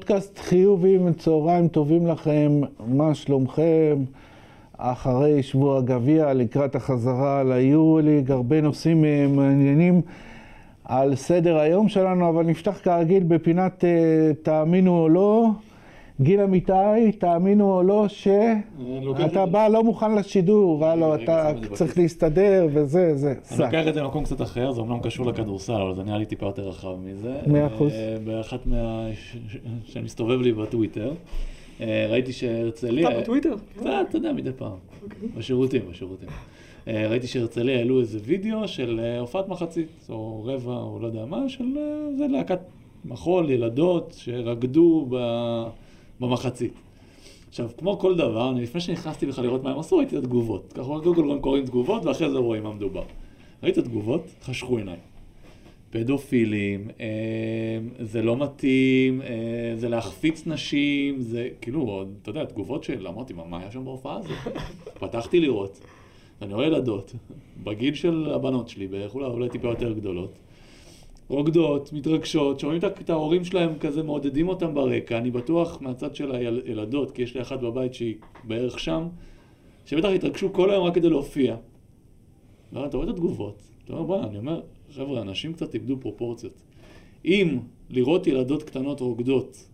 פודקאסט חיובים, צהריים טובים לכם, מה שלומכם? אחרי שבוע הגביע, לקראת החזרה ליורוליג, הרבה נושאים אה, מעניינים על סדר היום שלנו, אבל נפתח כרגיל בפינת אה, תאמינו או לא. גיל אמיתי, תאמינו או לא, שאתה בא לא מוכן לשידור, הלו, אתה צריך להסתדר וזה, זה. אני לוקח את זה למקום קצת אחר, זה אומנם קשור לכדורסל, אבל זה נראה לי טיפה יותר רחב מזה. מאה אחוז. אה, באחת מה... שמסתובב לי בטוויטר, אה, ראיתי שהרצליה... אתה בטוויטר? קצת, אתה יודע, מדי פעם. בשירותים, בשירותים. אה, ראיתי שהרצליה העלו איזה וידאו של הופעת מחצית, או רבע, או לא יודע מה, של זה להקת מחול, ילדות, שרקדו ב... במחצית. עכשיו, כמו כל דבר, אני לפני שנכנסתי בכלל לראות מה הם עשו, ראיתי את התגובות. ככה קודם כל קוראים תגובות, ואחרי זה רואים מה מדובר. ראיתי את התגובות, חשכו עיניים. פדופילים, אה, זה לא מתאים, אה, זה להחפיץ נשים, זה כאילו, אתה יודע, תגובות של, אמרתי, מה, היה שם בהופעה הזאת? פתחתי לראות, ואני רואה ילדות, בגיל של הבנות שלי, בערך אולי טיפה יותר גדולות, רוקדות, מתרגשות, שומעים את ההורים שלהם כזה, מעודדים אותם ברקע, אני בטוח מהצד של הילדות, כי יש לי אחת בבית שהיא בערך שם, שבטח התרגשו כל היום רק כדי להופיע. ואתה רואה את התגובות, אתה אומר, בוא'נה, אני אומר, חבר'ה, אנשים קצת איבדו פרופורציות. אם לראות ילדות קטנות רוקדות,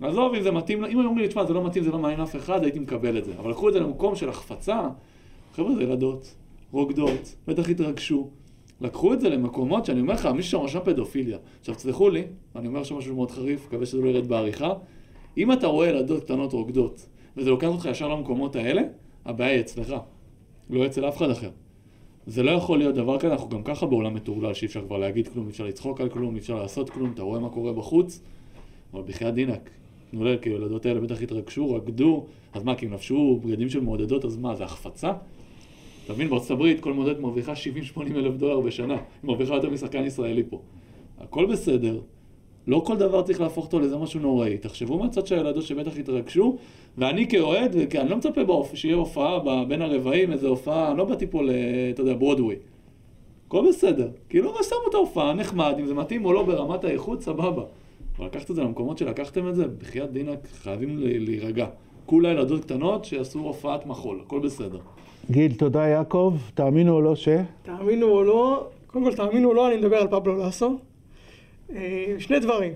עזוב אם זה מתאים, אם היו אומרים לי, תשמע, זה לא מתאים, זה לא מעניין אף אחד, הייתי מקבל את זה. אבל לקחו את זה למקום של החפצה, חבר'ה, זה ילדות, רוקדות, בטח התרגשו. לקחו את זה למקומות שאני אומר לך, מי שם רשם פדופיליה. עכשיו, תסלחו לי, אני אומר שם משהו מאוד חריף, מקווה שזה לא ירד בעריכה. אם אתה רואה ילדות קטנות רוקדות, וזה לוקח אותך ישר למקומות האלה, הבעיה היא אצלך, לא אצל אף אחד אחר. זה לא יכול להיות דבר כזה, אנחנו גם ככה בעולם מטורלל שאי אפשר כבר להגיד כלום, אי אפשר לצחוק על כלום, אי אפשר לעשות כלום, אתה רואה מה קורה בחוץ, אבל בחייאת דינק, תנו לב, כי הילדות האלה בטח התרגשו, רקדו, אז מה, כי הם לבשו בגדים של מעודדות, אז מה, זה החפצה? אתה מבין, בארצות הברית כל מודדת מרוויחה 70-80 אלף דולר בשנה, היא מרוויחה יותר משחקן ישראלי פה. הכל בסדר, לא כל דבר צריך להפוך אותו לאיזה משהו נוראי. תחשבו מהצד של הילדות שבטח התרגשו, ואני כאוהד, אני לא מצפה באופ... שיהיה הופעה בין הרבעים, איזה הופעה, אני לא באתי פה ל... אתה יודע, ברודווי. הכל בסדר. כאילו, שמו את ההופעה, נחמד, אם זה מתאים או לא ברמת האיכות, סבבה. אבל לקחת את זה למקומות שלקחתם את זה, בחייאת דינק, חייבים להירגע. כולה ילדות קטנות שיעשו הופעת מחול, הכל בסדר. גיל, תודה יעקב, תאמינו או לא ש... תאמינו או לא, קודם כל תאמינו או לא, אני מדבר על פבלו לאסו. אה, שני דברים.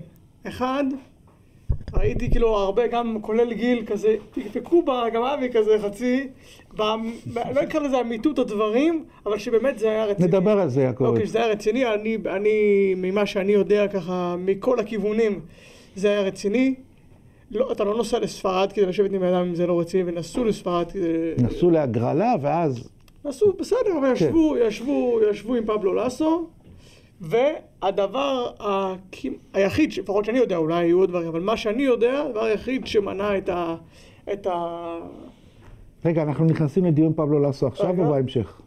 אחד, ראיתי כאילו הרבה, גם כולל גיל כזה, פקפקו בה, גם אבי כזה חצי, ב, לא אקרא לזה אמיתות הדברים, אבל שבאמת זה היה רציני. נדבר על זה, יעקב. אוקיי, שזה היה רציני, אני, אני, ממה שאני יודע ככה, מכל הכיוונים, זה היה רציני. לא, אתה לא נוסע לספרד כדי לשבת עם אדם אם זה לא רציני, ונסעו לספרד כדי... נסעו להגרלה, ואז... נסעו, בסדר, אבל כן. ישבו, ישבו, ישבו עם פבלו לאסו, והדבר היחיד, לפחות שאני יודע, אולי היו עוד דברים, אבל מה שאני יודע, הדבר היחיד שמנע את ה... את ה... רגע, אנחנו נכנסים לדיון פבלו לאסו עכשיו רגע. או בהמשך?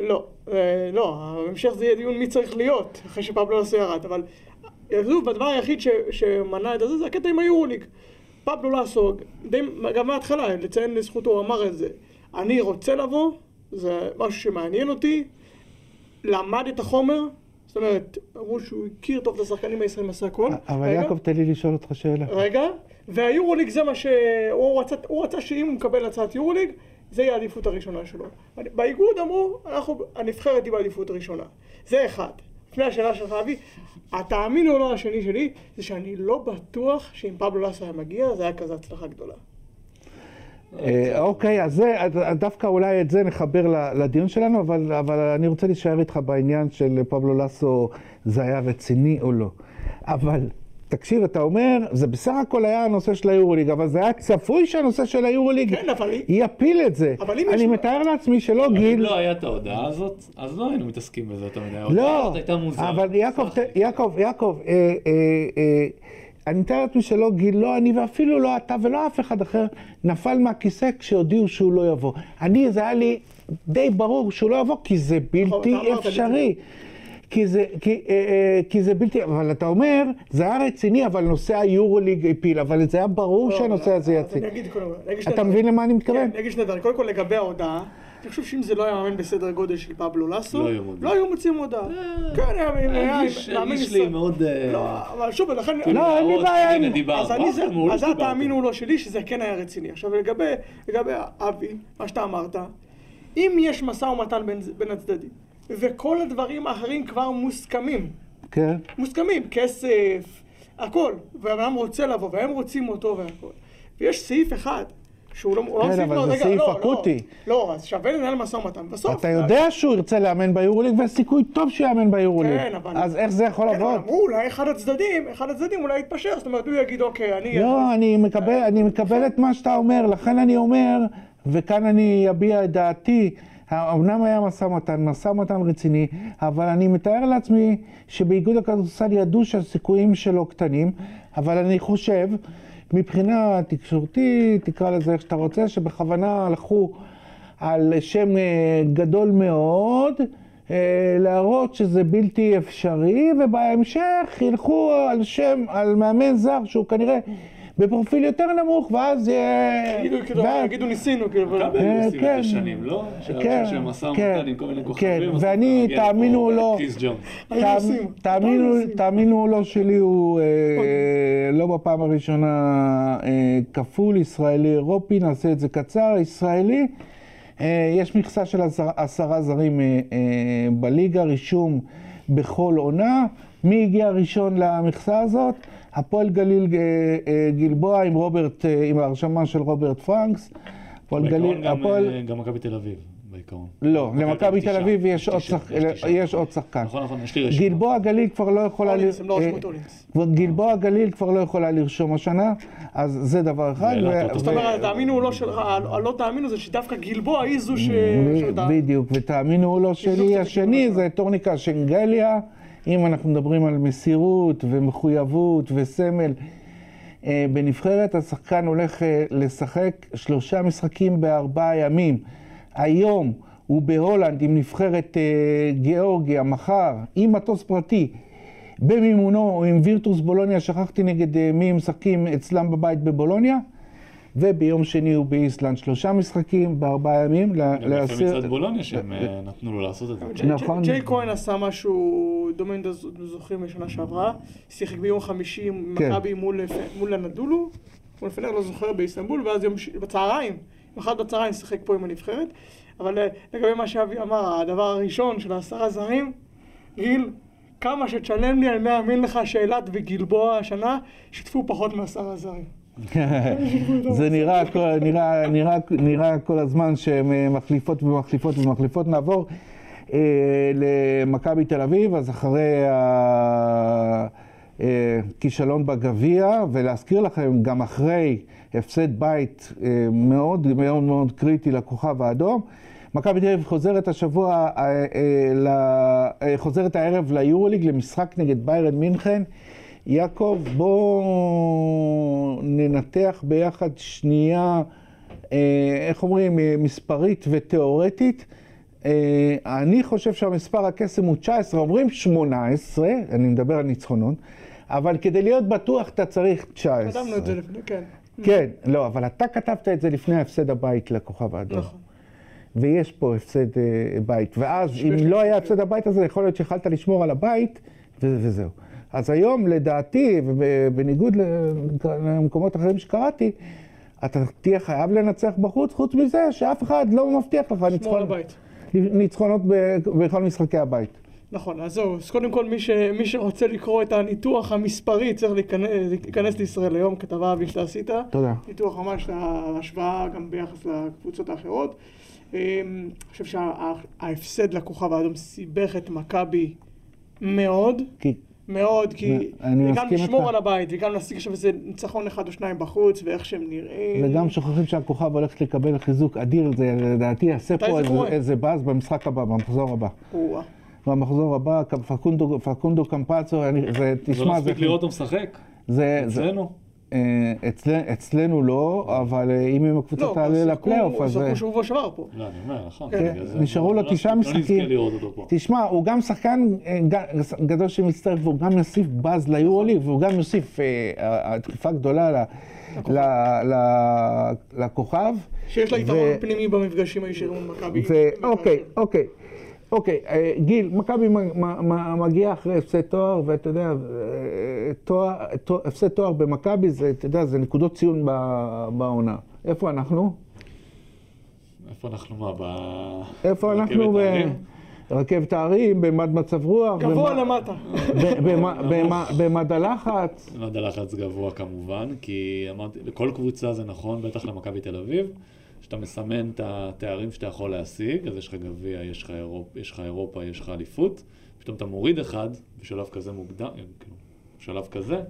לא, אה, לא, בהמשך זה יהיה דיון מי צריך להיות, אחרי שפבלו לאסו ירד, אבל... שוב, הדבר היחיד ש, שמנע את זה, זה הקטע עם היורוליג. פבלו לאסו, גם מההתחלה, לציין לזכותו, הוא אמר את זה. אני רוצה לבוא, זה משהו שמעניין אותי, למד את החומר, זאת אומרת, אמרו שהוא הכיר טוב את השחקנים הישראלים, עשה הכל. אבל יעקב, תן לי לשאול אותך שאלה. רגע, והיורוליג זה מה שהוא רצה, הוא רצה שאם הוא מקבל הצעת יורוליג, זה יהיה העדיפות הראשונה שלו. באיגוד אמרו, אנחנו, הנבחרת היא בעדיפות הראשונה. זה אחד. לפני השאלה שלך, אבי, התאמין או לא השני שלי, זה שאני לא בטוח שאם פבלו לאסו היה מגיע, זה היה כזה הצלחה גדולה. אה, אוקיי, אז זה, דווקא אולי את זה נחבר לדיון שלנו, אבל, אבל אני רוצה להישאר איתך בעניין של פבלו לאסו, זה היה רציני או לא. אבל תקשיב, אתה אומר, זה בסך הכל היה הנושא של היורוליג, אבל זה היה צפוי שהנושא של היורוליג כן, אבל... יפיל את זה. אבל אם אני יש... מתאר לעצמי שלא גיל... אם לא היה את ההודעה הזאת, אז לא היינו מתעסקים בזה יותר מדי. לא, אבל יעקב, יעקב, יעקב, אה, אה, אה, אני מתאר לעצמי שלא גיל, לא אני ואפילו לא אתה ולא אף אחד אחר נפל מהכיסא כשהודיעו שהוא לא יבוא. אני, זה היה לי די ברור שהוא לא יבוא, כי זה בלתי אפשרי. כי זה, כי, אה, אה, כי זה בלתי, אבל אתה אומר, זה היה רציני, אבל נושא היורוליג הפיל, אבל זה היה ברור שהנושא הזה לא, יציג. אגיד קודם, אני אגיד שני אתה. מבין למה אני מתכוון? כן, אני אגיד שני דברים. קודם כל לגבי ההודעה, אני חושב שאם זה לא היה מאמן בסדר גודל של פבלו לסו, לא היו. לא היו מוציאים הודעה. כן, היה מאמן ישראל. לי מאוד... אה, לא, אבל שוב, לכן... כאילו לא, אין לי בעיה עם-. אז אני זה, אה, אז שדיברתם. תאמינו לו שלי שזה כן היה רציני. עכשיו לגבי, לגבי אבי, מה שאתה אמרת, אם יש משא ומתן בין הצדדים, וכל הדברים האחרים כבר מוסכמים, כן. מוסכמים, כסף, הכל, והאדם רוצה לבוא, והם רוצים אותו והכל, ויש סעיף אחד שהוא לא... לא כן, אבל לא, זה רגע, סעיף לא, אקוטי. לא, לא, אז שווה לנהל משא ומתן. בסוף... אתה יודע שהוא ירצה לאמן ביורוליג, ויש סיכוי טוב שהוא יאמן ביורוליג. כן, אבל... אז איך זה יכול כן, לעבוד? אמרו, אולי אחד הצדדים, אחד הצדדים אולי יתפשר, זאת אומרת, הוא יגיד, אוקיי, אני... לא, אני מקבל, אני מקבל את מה שאתה אומר, לכן אני אומר, וכאן אני אביע את דעתי, אמנם היה משא ומתן, משא ומתן רציני, אבל אני מתאר לעצמי שבאיגוד הכדורסל ידעו שהסיכויים שלו קטנים, אבל אני חושב, מבחינה תקשורתית, תקרא לזה איך שאתה רוצה, שבכוונה הלכו על שם אה, גדול מאוד, אה, להראות שזה בלתי אפשרי, ובהמשך ילכו על שם, על מאמן זר שהוא כנראה בפרופיל יותר נמוך, ואז יהיה... יגידו, כאילו, יגידו ניסינו, כאילו, אבל- מכבי אה, היו עושים את כן. זה שנים, לא? כן, כן, ומתן עם כל מיני כן, ואני, תאמינו או לא, עושים. תאמינו, או לא שלי הוא אה, לא בפעם הראשונה אה, כפול, ישראלי אירופי, נעשה את זה קצר, ישראלי. אה, יש מכסה של עשר- עשרה זרים אה, אה, בליגה, רישום בכל עונה. מי הגיע ראשון למכסה הזאת? הפועל גליל אה, אה, גלבוע עם רוברט, אה, עם ההרשמה של רוברט פרנקס. הפועל גליל, גם, הפועל... גם מכבי תל אביב, בעיקרון. לא, למכבי תל. אביב יש עוד שחקן. נכון, נכון, יש לי רשימה. גלבוע גליל כבר לא יכולה... אולינס, הם לא רשמו את אולינס. גלבוע גליל כבר לא יכולה לרשום השנה, אז זה דבר אחד. זאת אומרת, תאמינו או לא שלך, הלא תאמינו זה שדווקא גלבוע היא זו ש... בדיוק, ותאמינו או לא שלי, השני זה טורניקה שנגליה, אם אנחנו מדברים על מסירות ומחויבות וסמל אה, בנבחרת, השחקן הולך אה, לשחק שלושה משחקים בארבעה ימים. היום הוא בהולנד עם נבחרת אה, גיאורגיה, מחר, עם מטוס פרטי. במימונו עם וירטוס בולוניה, שכחתי נגד מי הם משחקים אצלם בבית בבולוניה, וביום שני הוא באיסלנד, שלושה משחקים בארבעה ימים. ל- גם להסיר- מצד בולוניה שהם אה, נתנו לו לעשות את זה. נכון. ג'יי כהן עשה משהו דומה, אתם זוכרים, בשנה שעברה. שיחק ביום חמישי עם כן. מכבי מול הנדולו, מול פנר, לא זוכר, באיסטנבול, ואז יום בצהריים, אחד בצהריים שיחק פה עם הנבחרת. אבל אה, לגבי מה שאבי אמר, הדבר הראשון של העשרה זרים, גיל, כמה שתשלם לי, אני מאמין לך שאילת וגלבוע השנה שיתפו פחות מעשרה זרים. זה נראה, נראה, נראה, נראה כל הזמן שהן אה, מחליפות ומחליפות ומחליפות. נעבור אה, למכבי תל אביב, אז אחרי הכישלון בגביע, ולהזכיר לכם, גם אחרי הפסד בית אה, מאוד מאוד מאוד קריטי לכוכב האדום, מכבי תל אביב חוזרת השבוע, אה, אה, ל- אה, חוזרת הערב ליורוליג למשחק נגד ביירן מינכן. יעקב, בואו ננתח ביחד שנייה, אה, איך אומרים, אה, מספרית ותיאורטית. אה, אני חושב שהמספר הקסם הוא 19, אומרים 18, אני מדבר על ניצחונות, אבל כדי להיות בטוח אתה צריך 19. כתבנו את זה לפני, כן. כן, לא, אבל אתה כתבת את זה לפני הפסד הבית לכוכב האדום. נכון. ויש פה הפסד אה, בית. ואז אם לא היה הפסד הבית הזה, יכול להיות שיכולת לשמור על הבית, ו- וזהו. אז היום, לדעתי, ובניגוד למקומות אחרים שקראתי, אתה תהיה חייב לנצח בחוץ, חוץ מזה שאף אחד לא מבטיח לך ניצחון. ניצחונות בכל משחקי הבית. נכון, אז זהו, אז קודם כל מי, ש, מי שרוצה לקרוא את הניתוח המספרי צריך להיכנס, להיכנס לישראל היום, כתבה אבי שאתה עשית. תודה. ניתוח ממש להשוואה גם ביחס לקבוצות האחרות. אמ, אני חושב שההפסד לכוכב האדום סיבך את מכבי מאוד, כי מאוד, כי אני גם לשמור איתך. על הבית וגם להשיג עכשיו איזה ניצחון אחד או שניים בחוץ ואיך שהם נראים. וגם שוכחים שהכוכב הולך לקבל חיזוק אדיר, זה לדעתי יעשה פה זה איזה? איזה באז במשחק הבא, במחזור הבא. או-אה. במחזור הבא, פקונדו, פקונדו קמפצו, אני, זה, לא תשמע, זה, מספיק לראות אותו משחק. זה, זה, אצלנו. אה, אצל, אצלנו לא, אבל אה, אם עם הקבוצה לא, תעלה לפלייאוף, אז... אה, שיחקו שבוע שעבר פה. לא, אני אומר, נכון. כן, זה נשארו לו לא- תשעה לא משחקים. תשמע, הוא גם שחקן אה, גדול שמצטרף, והוא גם יוסיף באז ליורוליג, והוא גם יוסיף אה, התקפה גדולה ל- ל- ל- לכוכב. שיש לה יתרון פנימי במפגשים הישירים עם מכבי. ואוקיי, אוקיי. אוקיי, אה, גיל, מכבי מ- מ- מ- מגיעה אחרי הפסד תואר, ואתה יודע, אה, תואר, תואר- הפסד תואר במכבי זה, אתה יודע, זה נקודות ציון ב- בעונה. איפה אנחנו? איפה אנחנו מה? ב- איפה ברכבת אנחנו? ברכבת ההרים, במד מצב רוח, גבוה למטה. במד הלחץ. מד הלחץ גבוה כמובן, כי אמרתי, לכל קבוצה זה נכון, בטח למכבי תל אביב, שאתה מסמן את התארים שאתה יכול להשיג, אז יש לך גביע, יש לך אירופ- אירופה, יש לך אליפות, פתאום אתה מוריד אחד, בשלב כזה מוקדם, כאילו, בשלב כזה,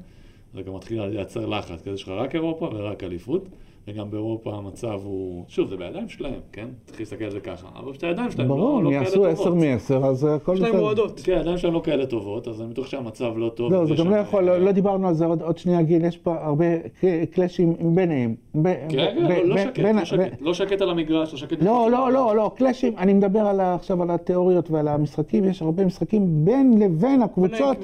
זה גם מתחיל לייצר לחץ, כי אז יש לך רק אירופה ורק אליפות, וגם באירופה המצב הוא, שוב, זה בידיים שלהם, כן? צריך להסתכל על זה ככה, אבל את הידיים שלהם ברור, לא, הם לא יעשו כאלה עשר טובות. מעשר, אז הכל יש להם בסדר. מועדות. כן, הידיים שלהם לא כאלה טובות, אז אני בטוח שהמצב לא טוב. לא, זה גם לא יכול, לא לא דיברנו על זה עוד עוד שנייה, גיל, יש פה הרבה קלאשים ביניהם. ב- כן, ב- כן, ב- לא- לא ב- שקט, בין- לא ב- שקט, לא שקט על המגרש, לא שקט... לא, לא. לא, לא, קלאשים, אני מדבר על עכשיו על התיאוריות ועל המשחקים, יש הרבה משחקים בין לבין הקבוצות.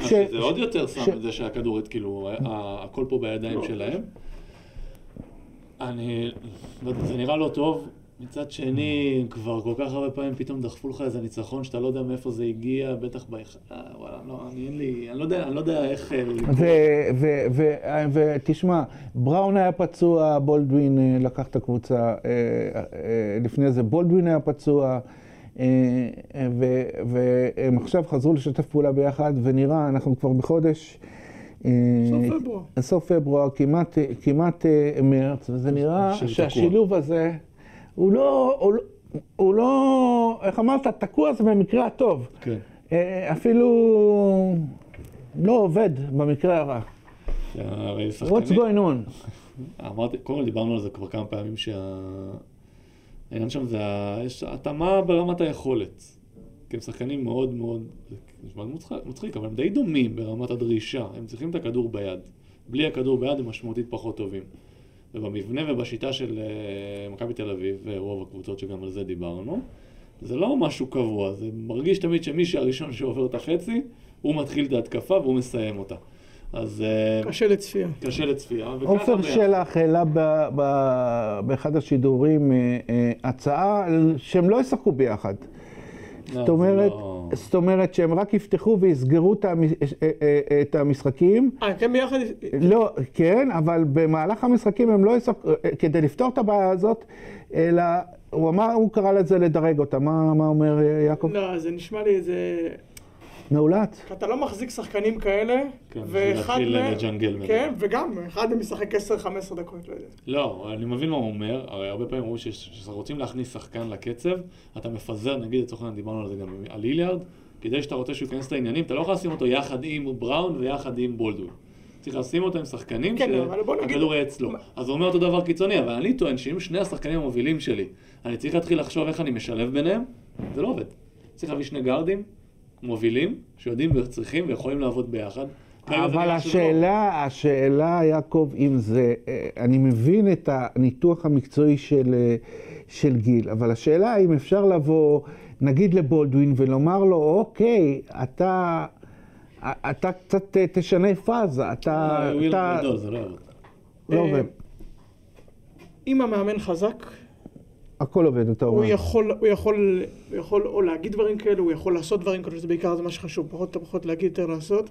אז ש- זה עוד יותר שם את זה שהכדור, כאילו, הכל פה בידיים שלהם. אני, לא יודע, זה נראה לא טוב. מצד שני, כבר כל כך הרבה פעמים פתאום דחפו לך איזה ניצחון שאתה לא יודע מאיפה זה הגיע, בטח באחד, וואלה, לא, אני אין לי, אני לא יודע, אני לא יודע איך... אה, ותשמע, בראון היה פצוע, בולדווין אה, לקח את הקבוצה, אה, אה, לפני זה בולדווין היה פצוע, אה, אה, והם עכשיו חזרו לשתף פעולה ביחד, ונראה, אנחנו כבר בחודש... אה, סוף פברואר. סוף פברואר, כמעט, כמעט אה, מרץ, וזה נראה. שהשילוב הזה, הוא לא, הוא, לא- הוא לא, איך אמרת, תקוע זה במקרה הטוב. כן. אה, אפילו לא עובד במקרה הרע. הרי What's שחקנים... going on? אמרתי, קודם כל דיברנו על זה כבר כמה פעמים, שהעניין שם זה, ה- יש התאמה ברמת היכולת. כי הם שחקנים מאוד מאוד, זה נשמע מצחיק, מצחיק, אבל הם די דומים ברמת הדרישה. הם צריכים את הכדור ביד. בלי הכדור ביד הם משמעותית פחות טובים. ובמבנה ובשיטה של אה, מכבי תל אביב, ורוב הקבוצות שגם על זה דיברנו, זה לא משהו קבוע, זה מרגיש תמיד שמי שהראשון שעובר את החצי, הוא מתחיל את ההתקפה והוא מסיים אותה. אז אה, קשה לצפייה. קשה לצפייה. וככה עופר. שלח העלה באחד השידורים אה, הצעה שהם לא ישחקו ביחד. לא, זאת אומרת, לא- זאת אומרת שהם רק יפתחו ויסגרו את אה, אה, את המשחקים. אה, כן ביחד? לא, כן, אבל במהלך המשחקים הם לא ישחקו, כדי לפתור את הבעיה הזאת, אלא הוא אמר, הוא קרא לזה לדרג אותה. מה, מה אומר אה, יעקב? לא, זה נשמע לי איזה... מאולץ? אתה לא מחזיק שחקנים כאלה, כן, ואחד מהם... לג'נגל מהם. כן, וגם, אחד מהם משחק 10-15 דקות, לא יודע. לא, אני מבין מה הוא אומר, הרי הרבה פעמים אמרו שכשרוצים להכניס שחקן לקצב, אתה מפזר, נגיד לצורך העניין דיברנו על זה גם על היליארד, כדי שאתה רוצה שהוא ייכנס לעניינים, אתה לא יכול לשים אותו יחד עם בראון ויחד עם בולדווין. צריך לשים אותו עם שחקנים כן, שהכדור יהיה אצלו. אז הוא אומר אותו דבר קיצוני, אבל אני טוען שאם שני השחקנים המובילים שלי, אני צריך להתחיל לחשוב איך אני משלב ביניהם, זה לא עובד. צריך להביא שני גארדים מובילים, שיודעים וצריכים ויכולים לעבוד ביחד. אבל שזה לא. השאלה, השאלה, יעקב, אם זה, אה, אני מבין את הניתוח המקצועי של, אה, של גיל, אבל השאלה אם אפשר לבוא, נגיד לבולדווין, ולומר לו, אוקיי, אתה, אתה קצת אה, תשנה פאזה, אתה, ילד אתה, גדול, זה לא יעבוד. לא עובד, אם המאמן חזק, הכל עובד, אתה הוא אומר. יכול, הוא יכול, הוא יכול או להגיד דברים כאלה, הוא יכול לעשות דברים כאלה, שזה בעיקר זה מה שחשוב, פחות פחות להגיד, יותר לעשות.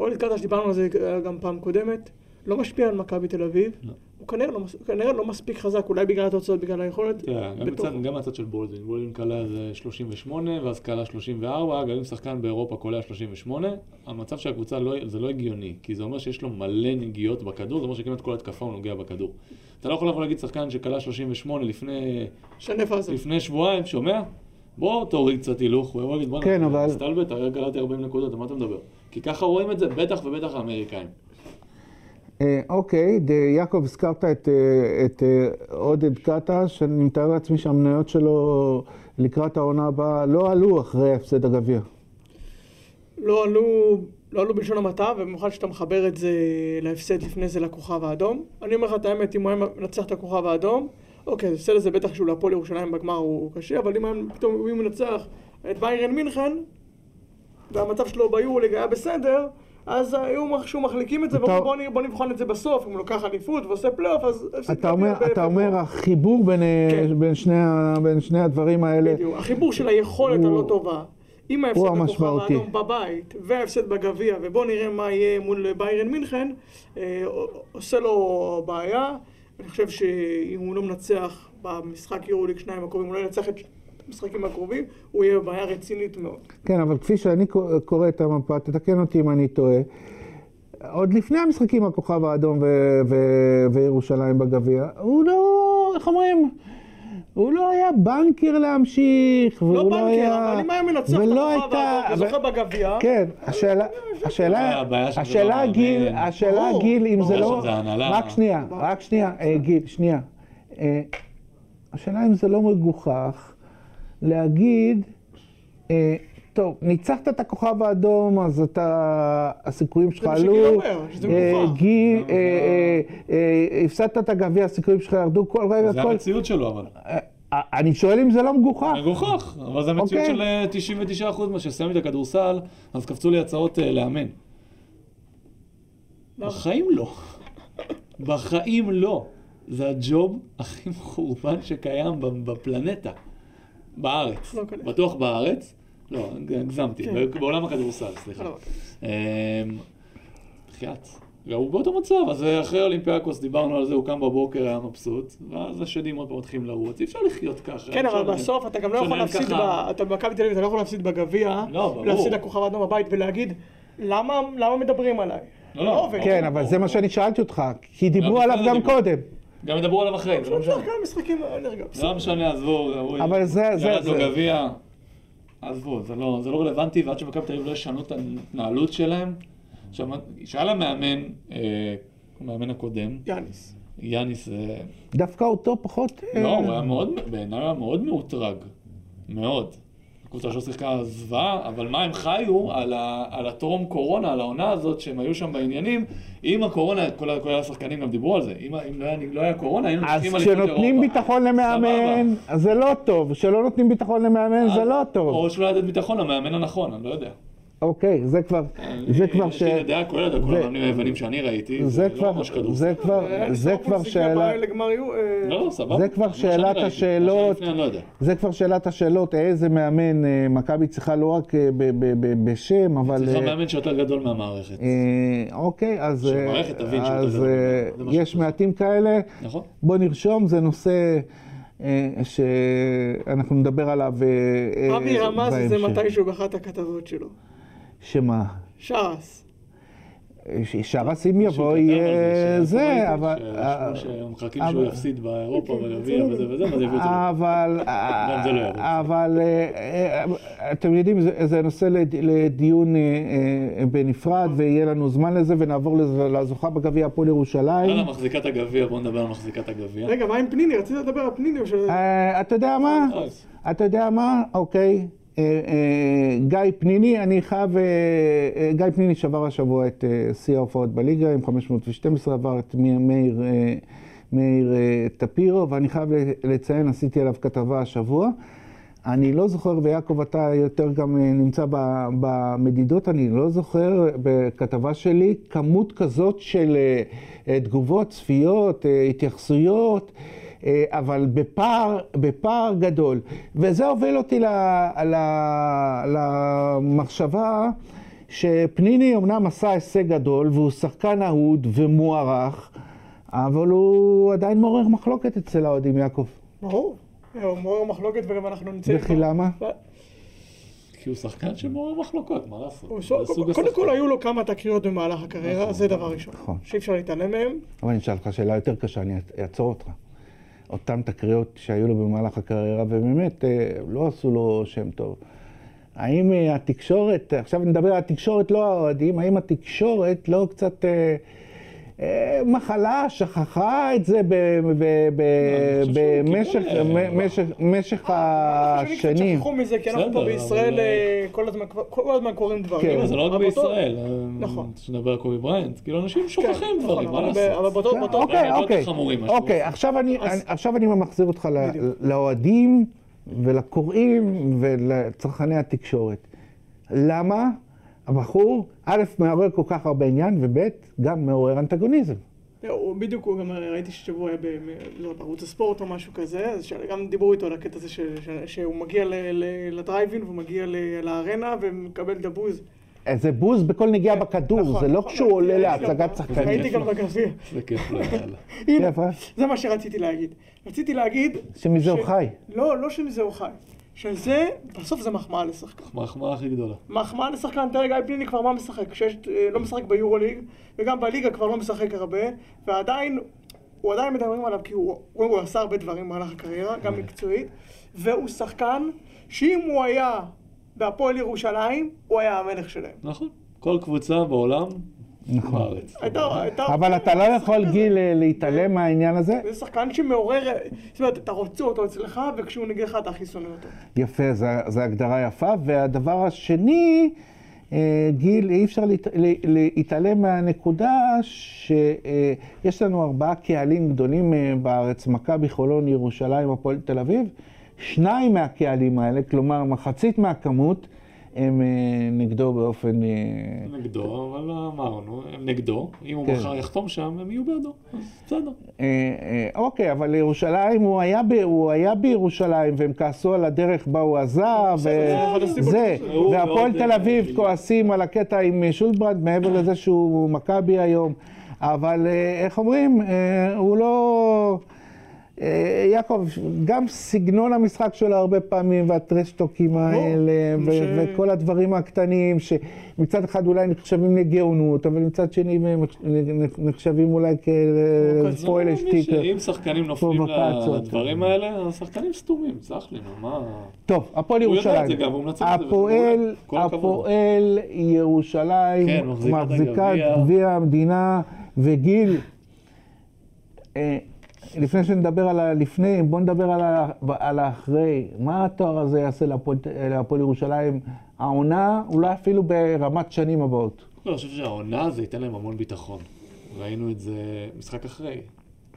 אוהד קטש, דיברנו על זה גם פעם קודמת, לא משפיע על מכבי תל אביב. לא. הוא כנראה לא, כנראה לא מספיק חזק, אולי בגלל התוצאות, בגלל היכולת. כן, גם בתוך- מצד- גם מהצד של בולדווין, בולדווין קלע איזה 38 ואז קלע 34, אגב אם שחקן באירופה קולע 38, המצב של הקבוצה לא, זה לא הגיוני, כי זה אומר שיש לו מלא נגיעות בכדור, זה אומר שכמעט כל התקפה הוא נוגע בכדור. אתה לא יכול לבוא להגיד שחקן שקלע 38 לפני. לפני שבועיים, שומע? בוא תוריד קצת הילוך, הוא יבוא להגיד בוא'נה, כן, אבל- סטלבט, הרגע קלעתי 40 נקודות, על מה אתה מדבר? כי ככה רואים את זה, בטח ובטח האמריקאים. אה, אוקיי, יעקב, הזכרת את, אה, את אה, עודד קטש, אני מתאר לעצמי שהמניות שלו לקראת העונה הבאה לא עלו אחרי הפסד הגביע. לא עלו לא עלו בלשון המעטה, ובמיוחד כשאתה מחבר את זה להפסד לפני זה לכוכב האדום. אני אומר לך את האמת, אם הוא היה מנצח את הכוכב האדום, אוקיי, זה בסדר, זה בטח שהוא להפועל ירושלים בגמר הוא קשה, אבל אם פתאום הוא מנצח את ביירן מינכן, והמצב שלו ביורוליג היה בסדר, אז היו איכשהו מחליקים את זה, אתה- ואומרים בוא נבחן את זה בסוף, אם הוא לוקח אליפות ועושה פלייאוף, אז... אתה אומר. אתה אומר החיבור בין, אה, כן. בין, שני, בין שני הדברים האלה, בדיוק. החיבור של היכולת הוא- הלא טובה, עם ההפסד בכוכב. האדום בבית, וההפסד בגביע, ובואו נראה מה יהיה מול ביירן מינכן, אה, עושה לו בעיה. אני חושב שאם הוא לא מנצח במשחק יורוליג שניים הקרובים, הוא לא ינצח את המשחקים הקרובים, הוא יהיה בבעיה רצינית מאוד. כן, אבל כפי שאני קו- קורא את המפה, תתקן אותי אם אני טועה, עוד לפני המשחקים הכוכב האדום ו- ו- וירושלים בגביע, הוא לא, איך אומרים? הוא לא היה בנקר להמשיך, והוא לא לא בנקר, היה... אבל אם היה מנצח את הכוכב הייתה- האדום וזוכה בגביע, כן, השאלה, השאלה, הבעיה שזה השאלה גיל. השאלה גיל, אם זה לא. רק שנייה, רק שנייה, אה, גיל, שנייה. אה, השאלה אם זה לא מגוחך להגיד, אה, טוב, ניצחת את הכוכב האדום, אז אתה, הסיכויים שלך מה שגיל עלו. אומר, שזה אה, מגוחך. גיל, זה- אה, אה, אה, הפסדת את הגביע, הסיכויים שלך ירדו כל רגע, זה כל... המציאות שלו, אבל. אני שואל אם זה לא מגוחך. מגוחך, אבל זה המציאות אוקיי. של אה, 99% מה שסיימתי את הכדורסל, אז קפצו לי הצעות לאמן. בחיים לא. בחיים לא. זה הג'וב הכי מחורבן שקיים בפלנטה. בארץ. לא. בטוח בארץ. לא, הגזמתי. כן. בעולם הכדורסל, סליחה. לא. אמ, בחייאת. הוא באותו מצב, אז אחרי אולימפיאקוס דיברנו על זה, הוא קם בבוקר, היה מבסוט, ואז השדים עוד פעם מתחילים לרוץ, אי אפשר לחיות ככה. כן, אבל בסוף אתה גם לא יכול להפסיד, אתה במכבי תל אביב, אתה לא יכול להפסיד בגביע, לא. להפסיד לכוכב האדום בבית ולהגיד, למה למה מדברים עליי? לא, לא. כן, אבל זה מה שאני שאלתי אותך, כי דיברו עליו גם. קודם. גם ידברו עליו אחרי, זה לא לא משנה. כמה משחקים, זה לא משנה, עזבו, אבל זה- זה- ירד לו זה- גביע, עזבו, זה לא זה לא רלוונטי, ועד שמכבי תל אביב לא ישנו את ההתנהלות שלהם. עכשיו, שאל המאמן, אה, המאמן הקודם, יאניס. יאניס, אה, דווקא אותו פחות... לא, אה, הוא היה מאוד, בעיניי הוא היה מאוד מאותרג. מאוד. הקבוצה שלו שיחקה זוועה, אבל מה הם חיו על, ה, על הטרום קורונה, על העונה הזאת, שהם היו שם בעניינים. עם הקורונה, כל, כל השחקנים גם דיברו על זה. אם, אם לא, היה, לא היה קורונה, היינו אז נוסעים אליפות כשנותנים אירופה. ביטחון למאמן, אז זה לא טוב. כשלא נותנים ביטחון למאמן, זה לא טוב. או שלא לתת ביטחון למאמן הנכון, אני לא יודע. אוקיי, זה כבר, זה כבר ש... יש לי דעה כוללת על כל זה- המאמנים היוונים שאני ראיתי, זה לא כבר, ממש כדורסל. זה כבר, אה, זה כבר שאלה. אה, לא, סבבה. זה כבר מה שאני שאלת ראיתי. מה השאלות. לא. זה כבר שאלת השאלות, איזה מאמן אה, מכבי צריכה לא רק בשם, אבל... צריכה מאמן שיותר גדול מהמערכת. אוקיי, אז, שהמערכת תבין שהוא אז יותר אה, גדול. זה מה יש. מעטים כאלה. נכון? בוא נרשום, זה נושא שאנחנו נדבר עליו אה, אבי רמז את זה בהמשך. מתישהו באחת הכתבות שלו. שמה? שרס. שרס אם יבוא יהיה זה, אבל... אבל- שהוא יפסיד באירופה בגביע וזה וזה, ואז יביאו את זה. אבל, גם זה לא יעבור. אבל אה, אה, אתם יודעים, זה, נושא לד- לדיון אה, אה, בנפרד, ויהיה לנו זמן לזה, ונעבור לזוכה בגביע הפועל ירושלים. יאללה, מחזיקת הגביע, בואו נדבר על מחזיקת הגביע. רגע, מה עם פניני? רציתי לדבר על פניני או ש... אה, אתה יודע מה? אתה יודע מה? אוקיי. אה, אה, גיא פניני, אני חייב, אה, גיא פניני שבר השבוע את שיא ההופעות בליגה עם 512, עבר את מאיר, מאיר טפירו, ואני חייב לציין, עשיתי עליו כתבה השבוע. אני לא זוכר, ויעקב אתה יותר גם נמצא במדידות, אני לא זוכר בכתבה שלי כמות כזאת של תגובות, צפיות, התייחסויות. אה, אבל בפער, בפער גדול. וזה הוביל אותי ל, ל, למחשבה שפניני אמנם עשה הישג גדול והוא שחקן אהוד ומוערך, אבל הוא עדיין מעורר מחלוקת אצל האוהדים, יעקב. ברור. הוא מעורר מחלוקת וגם אנחנו נמצאים... וכי למה? כי הוא שחקן שמעורר מחלוקות, מה לעשות? קודם. כל היו לו כמה תקריות במהלך הקריירה, נכון, זה דבר ראשון. נכון. שאי אפשר להתעלם מהם. אבל אני אשאל אותך שאלה יותר קשה, אני אעצור אותך. אותן תקריות שהיו לו במהלך הקריירה, ובאמת אה, לא עשו לו שם טוב. האם אה, התקשורת, עכשיו נדבר על התקשורת, לא האוהדים, האם התקשורת לא קצת אה, מחלה שכחה את זה ב- ב- ב- אני חושב שהוא במשך אה, השנים קצת השנים. שכחו מזה, כי אנחנו פה בישראל אה, כל הזמן- קורים דברים. כן. זה לא רק בישראל. נכון. כשנדבר על קובי בריינט, כאילו אנשים כן, שוכחים נכון, דברים, מה לעשות? אבל באותו... אוקיי, אוקיי. חמורים אוקיי. עכשיו אני, אני- אני מחזיר אותך. לאוהדים ולקוראים ולצרכני התקשורת. למה הבחור, א', מעורר כל כך הרבה עניין, וב', גם מעורר אנטגוניזם. לא, הוא בדיוק, הוא גם ראיתי ששבוע היה ב- לא, בערוץ הספורט או משהו כזה, אז גם דיברו איתו על הקטע הזה ש- ש- שהוא מגיע ל- ל- לדרייבין והוא מגיע ל- לארנה ומקבל את הבוז. אה, זה בוז בכל נגיעה בכדור, נכון, זה לא נכון, כשהוא עולה ראיתי גם- להצגת שחקנים. ראיתי גם בגביע. זה כיף לו, יאללה. הנה, יפה. זה מה שרציתי להגיד. רציתי להגיד... שמזה הוא חי. לא, לא שמזה הוא חי. שזה, בסוף זה מחמאה לשחקן. מחמאה הכי גדולה. מחמאה לשחקן, תראה גיא פניני כבר מה משחק? כשיש, אה, לא משחק ביורוליג, וגם בליגה כבר לא משחק הרבה, ועדיין, הוא עדיין מדברים עליו כי הוא, הוא, הוא עשה הרבה דברים במהלך הקריירה, גם מקצועית, והוא שחקן שאם הוא היה בהפועל ירושלים, הוא היה המלך שלהם. נכון. כל קבוצה בעולם, נכון. אבל אתה לא יכול. גיל, אה, להתעלם מהעניין הזה. זה שחקן שמעורר, זאת אומרת, אתה רוצה אותו אצלך, וכשהוא נגדך אתה הכי שונא אותו. יפה, זו הגדרה יפה. והדבר השני, אה, גיל, אי אפשר להת- לה- להתעלם מהנקודה שיש לנו ארבעה קהלים גדולים אה, בארץ, מכבי, חולון, ירושלים, הפועל תל אביב. שניים מהקהלים האלה, כלומר מחצית מהכמות, הם אה, נגדו באופן... אה, נגדו, אבל אמרנו, הם נגדו. אם הוא כן. מחר יחתום שם, הם יהיו בעדו. אז בסדר. אה, אוקיי, אבל לירושלים, הוא היה, ב, הוא היה בירושלים, והם כעסו על הדרך בה הוא עזב, זה והפועל תל אביב כועסים על הקטע עם שולברנד, מעבר לזה שהוא מכבי היום, אבל איך אומרים, הוא לא... אה, יעקב, גם סגנון המשחק שלו הרבה פעמים, והטרשטוקים האלה, ו- ש- וכל הדברים הקטנים, שמצד אחד אולי נחשבים לגאונות, אבל מצד שני הם נחשבים אולי ש- שטיקר. אם שחקנים נופלים. לדברים האלה, השחקנים סתומים, סלח לי, מה... טוב, הפועל הוא יודע את ירושלים. זה גם, הוא מנצל את זה, הפועל. הפועל ירושלים כן, מחזיקה גביע המדינה, וגיל, אה, לפני שנדבר על הלפני, בוא נדבר על ה- על האחרי. מה התואר הזה יעשה להפועל- ירושלים? העונה, אולי אפילו ברמת שנים הבאות. לא, אני חושב שהעונה זה ייתן להם המון ביטחון. ראינו את זה משחק אחרי.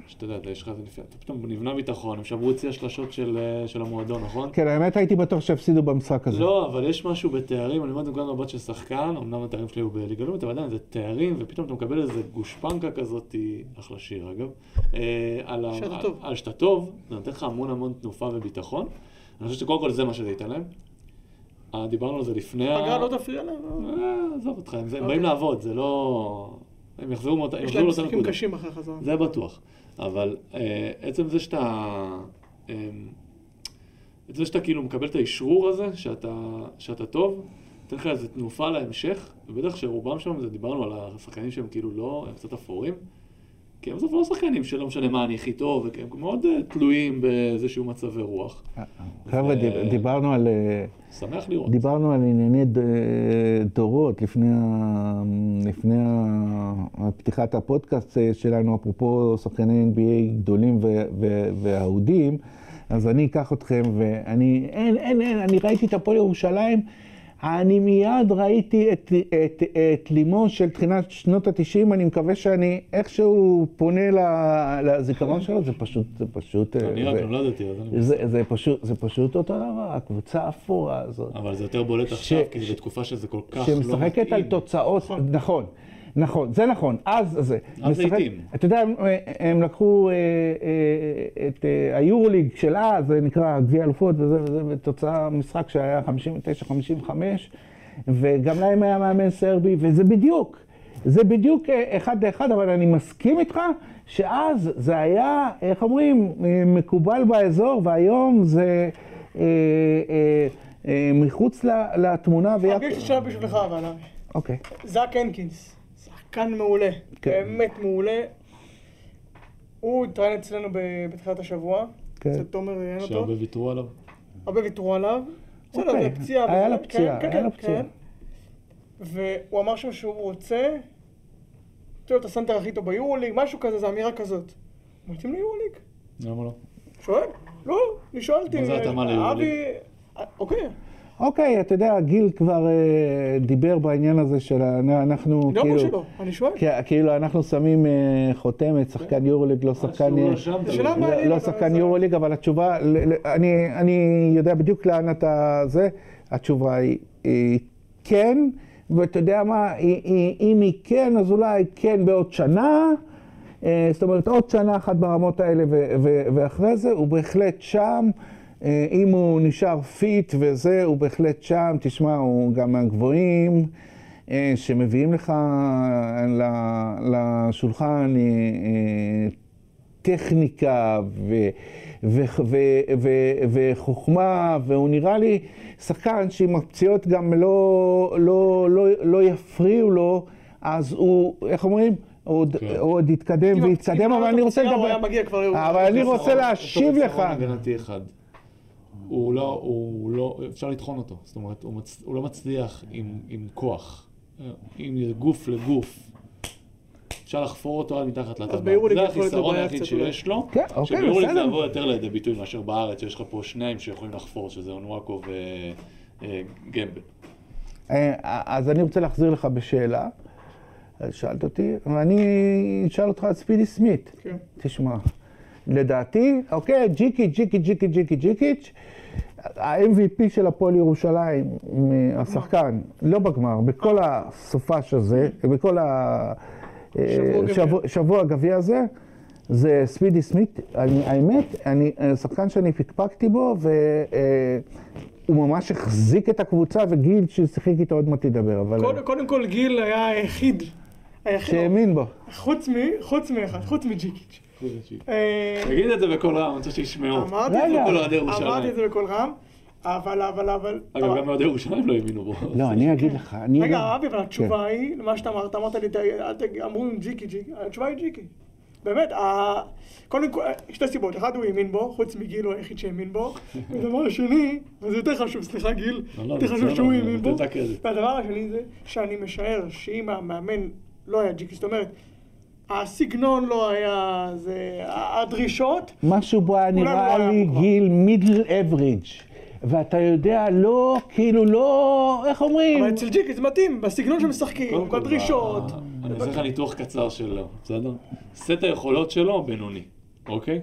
שאתה יודע, יש לך את זה לפני, אתה פתאום נבנה ביטחון, הם שברו את שיא השלשות של, אה, של המועדון, נכון? כן, האמת הייתי בטוח שהפסידו במשחק הזה. לא, אבל יש משהו בתארים, אני אומר את זה מנקודת מבט של שחקן, אמנם התארים שלי היו בליגה לאומית, אבל עדיין זה תארים, ופתאום אתה מקבל איזה גושפנקה כזאת, אחלה שיר אגב, אה, על, ה- שאתה על- טוב. על שאתה טוב, זה נותן לך המון המון תנופה וביטחון. אני חושב שקודם כל זה מה שזה ייתן להם. אה, דיברנו על זה לפני ה... פגרה לא תפריע להם? עזוב אותך, הם הם אוקיי. באים לעבוד, זה לא... הם יחזרו מאותה יש להם משחקים. קשים אחרי חזרה. זה בטוח. אבל אה, עצם זה שאתה... אה, עצם זה שאתה כאילו מקבל את האשרור הזה, שאתה, שאתה טוב, נותן לך איזו תנופה להמשך, ובטח שרובם שם, דיברנו על השחקנים שהם כאילו לא, הם קצת אפורים, כי הם בסוף לא שחקנים שלא משנה מה אני הכי טוב, הם מאוד אה, תלויים באיזשהו מצבי רוח. חבר'ה, ו- דיב- דיברנו על... אה, שמח לראות. דיברנו על ענייני דורות לפני, פתיחת הפודקאסט אה, שלנו, אפרופו שחקני NBA גדולים ואהודים, אז אני אקח אתכם ואני, אין, אין, אין, אני ראיתי את הפועל ירושלים, אני מיד ראיתי את, את, את לימו של תחילת שנות התשעים, אני מקווה שאני איכשהו פונה לזיכרון שלו, זה פשוט, זה פשוט... אה, אני רק נולדתי, אז אני... זה, זה, פשוט, זה פשוט אותו דבר, הקבוצה האפורה הזאת. אבל זה יותר בולט ש- עכשיו, כי זה בתקופה שזה כל כך לא מתאים. שמשחקת על תוצאות, נכון, נכון, זה נכון, אז זה. אז התאים. אתה יודע, הם, הם לקחו אה, אה, את אה, היורוליג של אז, זה נקרא גביע אלופות, וזה וזה, ותוצאה משחק שהיה 59-55, וגם להם היה מאמן סרבי, וזה בדיוק, זה בדיוק אה, אחד לאחד, אבל אני מסכים איתך שאז זה היה, איך אומרים, אה, מקובל באזור, והיום זה... אה, אה, אה, מחוץ ל- לתמונה, ויעקב... יש לי שאלה בשבילך אבל. אוקיי. זאק הנקינס, שחקן מעולה, כן. באמת מעולה. הוא התראיין אצלנו ב- בתחילת השבוע, כן. אצל תומר ראיין אותו, שהרבה ויתרו עליו. הרבה ויתרו עליו. בסדר, אוקיי, זה פציעה. היה לו פציעה, כן, היה לו כן, פציעה. כן. והוא אמר שם שהוא רוצה להיות הסנטר הכי טוב ביורוליג, משהו כזה, זו אמירה כזאת. מתאים ליורוליג? למה לא? שואל? לא, אני שואלתי. מה זה התאמה ליורוליג? אבי... אוקיי. אוקיי, אתה יודע, גיל כבר אה, דיבר בעניין הזה של אנחנו לא כאילו, אמרו שלא, אני שואל. כאילו אנחנו שמים אה, חותמת, שחקן יורוליג, לא שחקן... שהוא אה, לא. לא, לא אבל שחקן זה- יורוליג, אבל התשובה, ל- ל- אני, אני יודע בדיוק לאן אתה זה, התשובה היא, היא כן, ואתה יודע מה, היא, היא, אם היא כן, אז אולי כן בעוד שנה, אה, זאת אומרת עוד שנה אחת ברמות האלה ו, ו, ואחרי זה, הוא בהחלט שם. אה, אם הוא נשאר fit וזה, הוא בהחלט שם, תשמע, הוא גם מהגבוהים אה, שמביאים לך ל- לשולחן אה, אה, טכניקה ו- ו- ו- ו- וחוכמה, והוא נראה לי שחקן שעם הפציעות גם לא, לא, לא, לא יפריעו לו, אז הוא, איך אומרים? הוא עוד, כן. עוד יתקדם ויתקדם, הפציעה אבל אני רוצה לדבר... היה מגיע כבר... אבל אני רוצה להשיב לך. הוא לא, הוא לא, אפשר לטחון אותו. זאת אומרת, הוא, מצ, הוא לא מצליח עם, עם כוח. זה גוף לגוף, אפשר לחפור אותו עד מתחת לטבעת. ביורוליג זה החיסרון היחיד. שיש לו. כן, אוקיי, שביורוליג זה בסדר. יבוא יותר לידי ביטוי מאשר בארץ, שיש לך פה שניים שיכולים לחפור, שזה אונוואקו וגמבל. אה, אז אני רוצה להחזיר לך בשאלה. שאלת אותי, ואני אשאל אותך על ספידי סמית. כן. תשמע, לדעתי, אוקיי, ג'יקיץ', ג'יקיץ', ג'יקיץ', ג'יקיץ', ג'יקיץ', ה-MVP של הפועל ירושלים, השחקן, לא בגמר, בכל הסופש הזה, בכל ה... שבוע גביע. שבוע- שבוע הגביע הזה, זה ספידי סמית. אני- האמת, אני אה, שחקן שאני פקפקתי בו, והוא ממש החזיק את הקבוצה, וגיל ששיחק איתו עוד מעט תדבר, אבל... קודם- קודם כל גיל היה היחיד. היחיד. שהאמין בו. חוץ מ... חוץ מאחד, חוץ מג'יקיץ'. אה, תגיד את זה בקול רם, אני רוצה שישמעו. אמרתי רגע. את זה, אוהדי ירושלים. אמרתי את זה בקול רם, אבל, אבל, אבל... אגב, אבל- גם אוהדי ירושלים לא האמינו בו. לא, אני אגיד לך, אני... רגע, אבי, אבל התשובה היא, למה שאתה אמרת, אמרת לי, אמרו ג'יקי ג'יקי, התשובה היא ג'יקי. באמת, קודם כל, שתי סיבות, אחד הוא האמין בו, חוץ מגיל הוא היחיד שהאמין בו, ודבר שני, וזה יותר חשוב, סליחה גיל, לא, לא, יותר זה חשוב שהוא האמין בו. והדבר השני זה שאני משער שאם המאמן לא היה ג'יקי, זאת אומרת, הסגנון לא היה, זה, הדרישות, משהו בו היה נראה היה לי. גיל מידל אברידג' ואתה יודע, לא, כאילו לא, איך אומרים? אבל אצל ג'יקי זה מתאים, בסגנון שמשחקים, קודם כל, בדרישות. ב- אני אעשה לך ניתוח קצר שלו, בסדר? סט היכולות שלו בינוני, אוקיי?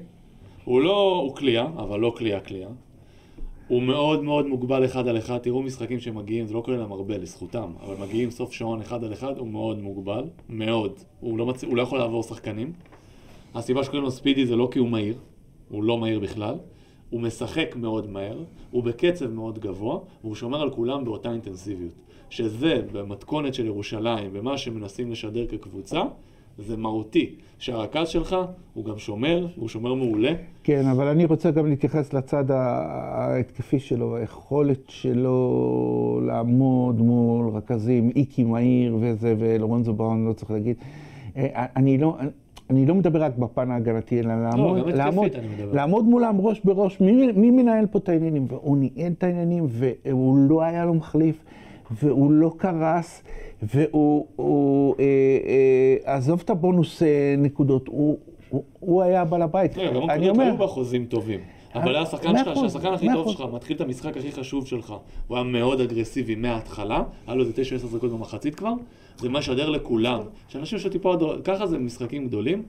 הוא לא, הוא קליעה, אבל לא קליעה קליעה. הוא מאוד מאוד מוגבל אחד על אחד, תראו משחקים שמגיעים, זה לא כולל להם הרבה לזכותם, אבל מגיעים סוף שעון אחד על אחד, הוא מאוד מוגבל, מאוד. הוא לא, מצ... הוא לא יכול לעבור שחקנים. הסיבה שקוראים לו ספידי זה לא כי הוא מהיר, הוא לא מהיר בכלל. הוא משחק מאוד מהר, הוא בקצב מאוד גבוה, והוא שומר על כולם באותה אינטנסיביות. שזה, במתכונת של ירושלים, במה שמנסים לשדר כקבוצה, זה מהותי. שהרכז שלך, הוא גם שומר, הוא שומר מעולה. כן, אבל אני רוצה גם להתייחס לצד ההתקפי שלו, היכולת שלו לעמוד מול רכזים, איקי מהיר וזה, ולורנזו בראון, לא צריך להגיד. אה, אני לא... אני לא מדבר רק בפן ההגנתי, אלא לעמוד, התקפית לעמוד. לעמוד מולם ראש בראש, מי, מי מנהל פה את העניינים? והוא ניהל את העניינים, והוא לא היה לו מחליף, והוא לא קרס, והוא, הוא, אה, אה, עזוב את הבונוס אה, נקודות, הוא, הוא, הוא היה בעל הבית. גם אני הנקודות אומר, היו בחוזים טובים. אבל היה השחקן מאה שלך, שהשחקן הכי טוב. שלך, מתחיל את המשחק הכי חשוב שלך, הוא היה מאוד אגרסיבי מההתחלה, היה לו איזה 9-10 דקות במחצית כבר, זה משדר לכולם. שאנשים שטיפה עוד... ככה זה במשחקים גדולים,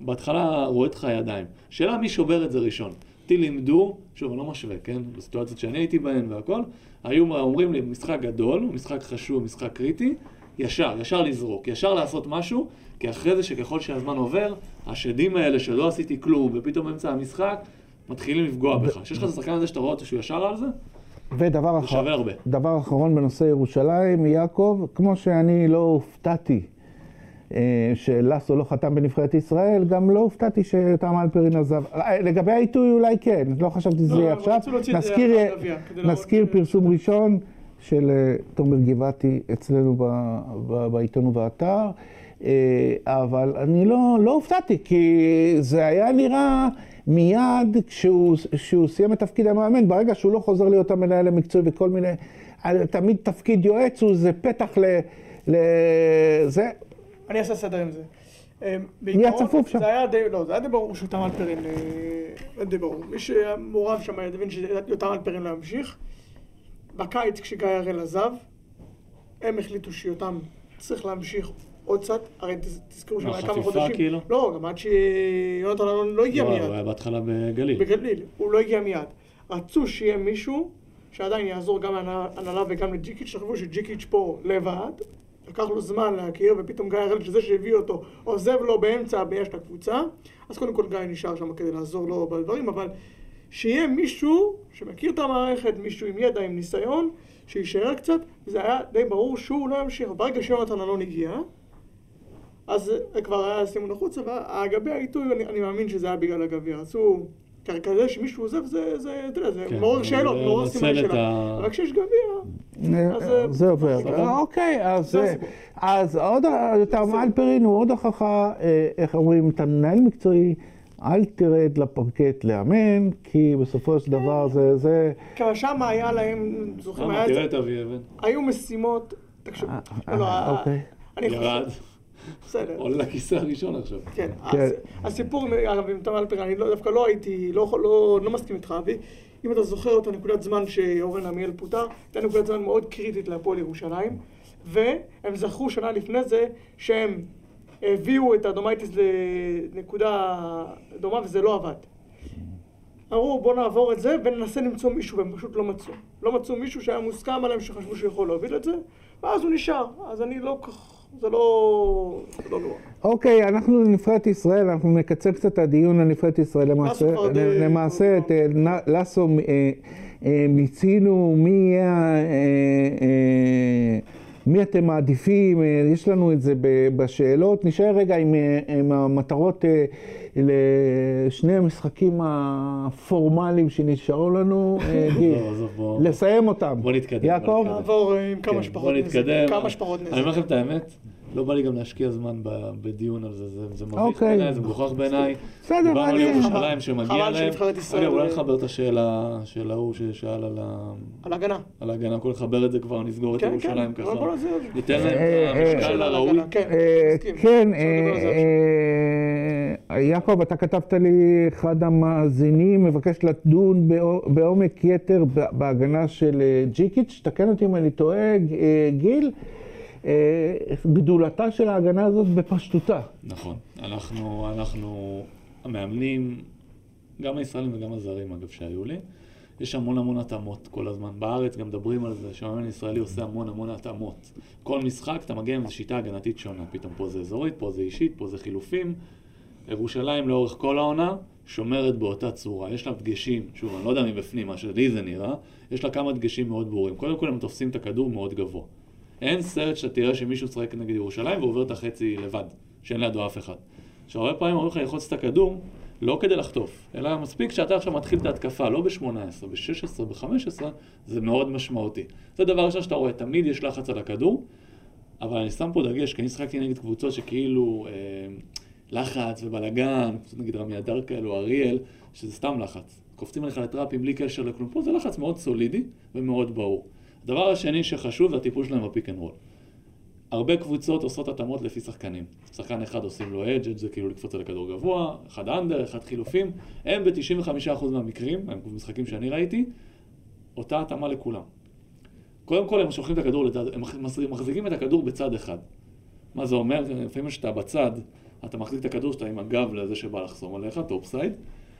בהתחלה רועד לך הידיים. שאלה מי שובר את זה ראשון. אותי לימדו, שוב, אני לא משווה, כן? בסיטואציות שאני הייתי בהן והכל, היו אומרים לי, משחק גדול, משחק חשוב, משחק קריטי, ישר, ישר לזרוק, ישר לעשות משהו, כי אחרי זה שככל שהזמן עובר, השדים האלה שלא עשיתי כלום, ופתאום באמצע המשחק, מתחילים לפגוע בך. כשיש לך את השחקן הזה שאתה רואה אותו שהוא ישר על זה, ודבר הרבה. דבר אחרון בנושא ירושלים, יעקב, כמו שאני לא הופתעתי שלאסו לא חתם בנבחרת ישראל, גם לא הופתעתי שתם אלפרין עזב. אה, לגבי העיתוי אולי כן, לא חשבתי שזה לא, יהיה אבל עכשיו. זה נזכיר, אה, נזכיר פרסום ראשון של אה, תומר גבעתי אצלנו בעיתון ובאתר, אה, אבל אני לא, לא הופתעתי, כי זה היה נראה מיד כשהוא, כשהוא סיים את תפקיד המאמן, ברגע שהוא לא חוזר להיות המנהל המקצועי וכל מיני, תמיד תפקיד יועץ הוא איזה פתח ל... לזה. אני אעשה סדר עם זה. אה, נהיה בעיקרון, צפוף שם. זה היה די, לא, זה היה די ברור שיותם אלפרין, אה, די ברור. מי שהיה מעורב שם הבין שיותם אלפרין לא ימשיך. בקיץ כשגיא הראל עזב, הם החליטו שיותם צריך להמשיך עוד קצת, הרי תז- תזכרו שהם היה כמה חודשים. כאילו? לא, גם עד שיונתן אלון לא הגיע לא, מיד. הוא היה בהתחלה בגליל. בגליל, הוא לא הגיע מיד. רצו שיהיה מישהו שעדיין יעזור גם להנהלה וגם לג'יקיץ', תחשבו שג'יקיץ' פה לבד, לקח לו זמן להכיר, ופתאום גיא הראל, שזה שהביא אותו, עוזב לו באמצע הבעיה של הקבוצה, אז קודם כל גיא נשאר שם כדי לעזור לו בדברים, אבל שיהיה מישהו שמכיר את המערכת, מישהו עם ידע, עם ניסיון, שיישאר קצת, וזה היה די ברור שהוא לא ימשיך. ברגע שיונתן אלון הגיע, אז כבר היה סימון החוצה, והגבי העיתוי, אני, אני מאמין שזה היה בגלל הגביע. רצו, כזה שמישהו עוזב, זה, זה, אתה יודע, זה כן, מעורר שאלות, זה מעורר סימן שאלה. ה- רק כשיש גביע, אז, אה, אה, זה עובר. אה, אוקיי, אז. אז עוד, יותר אלפרין הוא עוד הוכחה, איך אומרים, אתה מנהל מקצועי, אל תרד לפרקט לאמן, כי בסופו של דבר זה, זה, כמה שם היה להם, זוכרים? היה את תראה זה, את אבי אבן. היו משימות, תקשיבו, אה, לא, אוקיי. אני חושב, ירד, בסדר. עולה לכיסא הראשון עכשיו. כן, כן. הס- הסיפור, עם- אגב, עם תמר אלפרין, אני לא- דווקא לא הייתי, לא לא לא מסכים איתך, אבי. אם אתה זוכר את הנקודת זמן שאורן עמיאל פוטר, הייתה נקודת זמן מאוד קריטית להפועל ירושלים, והם זכרו שנה לפני זה שהם הביאו את אדומייטיס לנקודה דומה וזה לא עבד. אמרו בוא נעבור את זה וננסה למצוא מישהו והם פשוט לא מצאו. לא מצאו מישהו שהיה מוסכם עליהם שחשבו שיכול להוביל את זה ואז הוא נשאר. אז אני לא כך... זה לא... זה לא נורא. אוקיי, אנחנו לנבחרת ישראל, אנחנו נקצר קצת את הדיון על נבחרת ישראל. למעשה, למעשה את אה, לסו אה, אה, מיצינו, מי יהיה, מי אתם מעדיפים, יש לנו את זה בשאלות. נשאר רגע עם, עם המטרות לשני המשחקים הפורמליים שנשארו לנו. אה, גיל, לא, לסיים אותם. בוא נתקדם, יעקב? נעבור אה, עם כמה כן, שפחות בוא נזק. נתקדם. כמה שפחות אני אומר. לכם את האמת, לא בא לי גם להשקיע זמן בדיון על זה, זה- מביך אוקיי. בעיניי, זה מגוחך בעיניי. בסדר, דיברנו על אני- ירושלים שמגיע חבל להם. שנבחרת ישראל- אגב, אולי נחבר את השאלה של ההוא ששאל על ה- על הגנה. על ההגנה, כל נחבר את זה כבר, נסגור את כן, ירושלים כן. ככה. ניתן להם אה, את אה, המשקל הראוי. כן, יעקב, אתה כתבת לי, אחד המאזינים מבקש לדון בעו- בעומק יתר בהגנה של אה, ג'יקיץ', תקן אותי אם אני טועה, אה, גיל, אה, גדולתה של ההגנה הזאת בפשטותה. נכון. אנחנו, אנחנו המאמנים, גם הישראלים וגם הזרים אגב שהיו לי, יש המון המון התאמות כל הזמן. בארץ גם מדברים על זה שהמאמן הישראלי עושה המון המון התאמות. כל משחק אתה מגיע עם שיטה הגנתית שונה. פתאום פה זה אזורית, פה זה אישית, פה זה חילופים. ירושלים לאורך כל העונה שומרת באותה צורה. יש לה דגשים, שוב, אני לא יודע מבפנים, מה שלי זה נראה, יש לה כמה דגשים מאוד ברורים. קודם כל הם תופסים את הכדור מאוד גבוה. אין סרט שאתה תראה שמישהו משחק נגד ירושלים ועובר את החצי לבד, שאין לידו אף אחד. עכשיו, הרבה פעמים אומרים לך ללחוץ את הכדור, לא כדי לחטוף, אלא מספיק שאתה עכשיו מתחיל את ההתקפה, לא ב-18, ב-16, ב-15, זה מאוד משמעותי. זה דבר ראשון שאתה רואה, תמיד יש לחץ על הכדור, אבל אני שם פה דגש, כי אני שחקתי נגד קבוצות שכאילו אה, לחץ ובלאגן, נגיד רמי הדר כאלו, אריאל, שזה סתם לחץ. קופצים לך לטראפים בלי קשר לכלום. פה זה לחץ מאוד סולידי ומאוד ברור. הדבר השני שחשוב זה הטיפול שלהם ב pick and roll. הרבה קבוצות עושות התאמות לפי שחקנים. שחקן אחד עושים לו hedge זה כאילו לקפוץ על הכדור גבוה, אחד under, אחד חילופים. הם ב-95% מהמקרים, הם משחקים שאני ראיתי, אותה התאמה לכולם. קודם כל הם שולחים את הכדור, הם מחזיקים את הכדור בצד אחד. מה זה אומר? לפעמים כשאתה בצד, אתה מחזיק את הכדור שאתה עם הגב לזה שבא לחסום עליך, top side,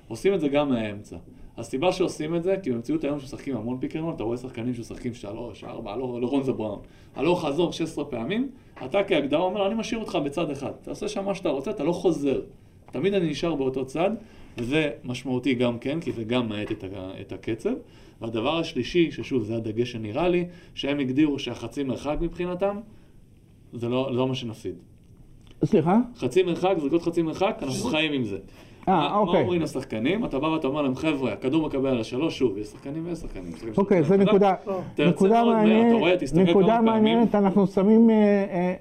עושים את זה גם מהאמצע. הסיבה שעושים את זה, כי במציאות היום שמשחקים המון pick and roll, אתה רואה שחקנים שמשחקים שלוש, ארבע, לא, לורנזו בראון, הלוך חזור 16 פעמים, אתה כהגדרה אומר, אני משאיר אותך בצד אחד, אתה עושה שם מה שאתה רוצה, אתה לא חוזר. תמיד אני נשאר באותו צד, וזה משמעותי גם כן, כי זה גם מאט את, את הקצב. והדבר השלישי, ששוב, זה הדגש שנראה לי, שהם הגדירו שהחצי מרחק מבחינתם, זה לא, לא מה שנפסיד. סליחה? חצי מרחק, זריקות חצי מרחק, אנחנו חיים עם זה. אה, מה- מה אוקיי. אומרים לשחקנים? אתה בא ואתה אומר להם, חבר'ה, הכדור מקבל על השלוש, שוב, יש שחקנים ויש שחקנים. אוקיי, זו שחקנים. נקודה, נקודה מעניינת, נקודה. מעניינת, אנחנו שמים, אה, אה,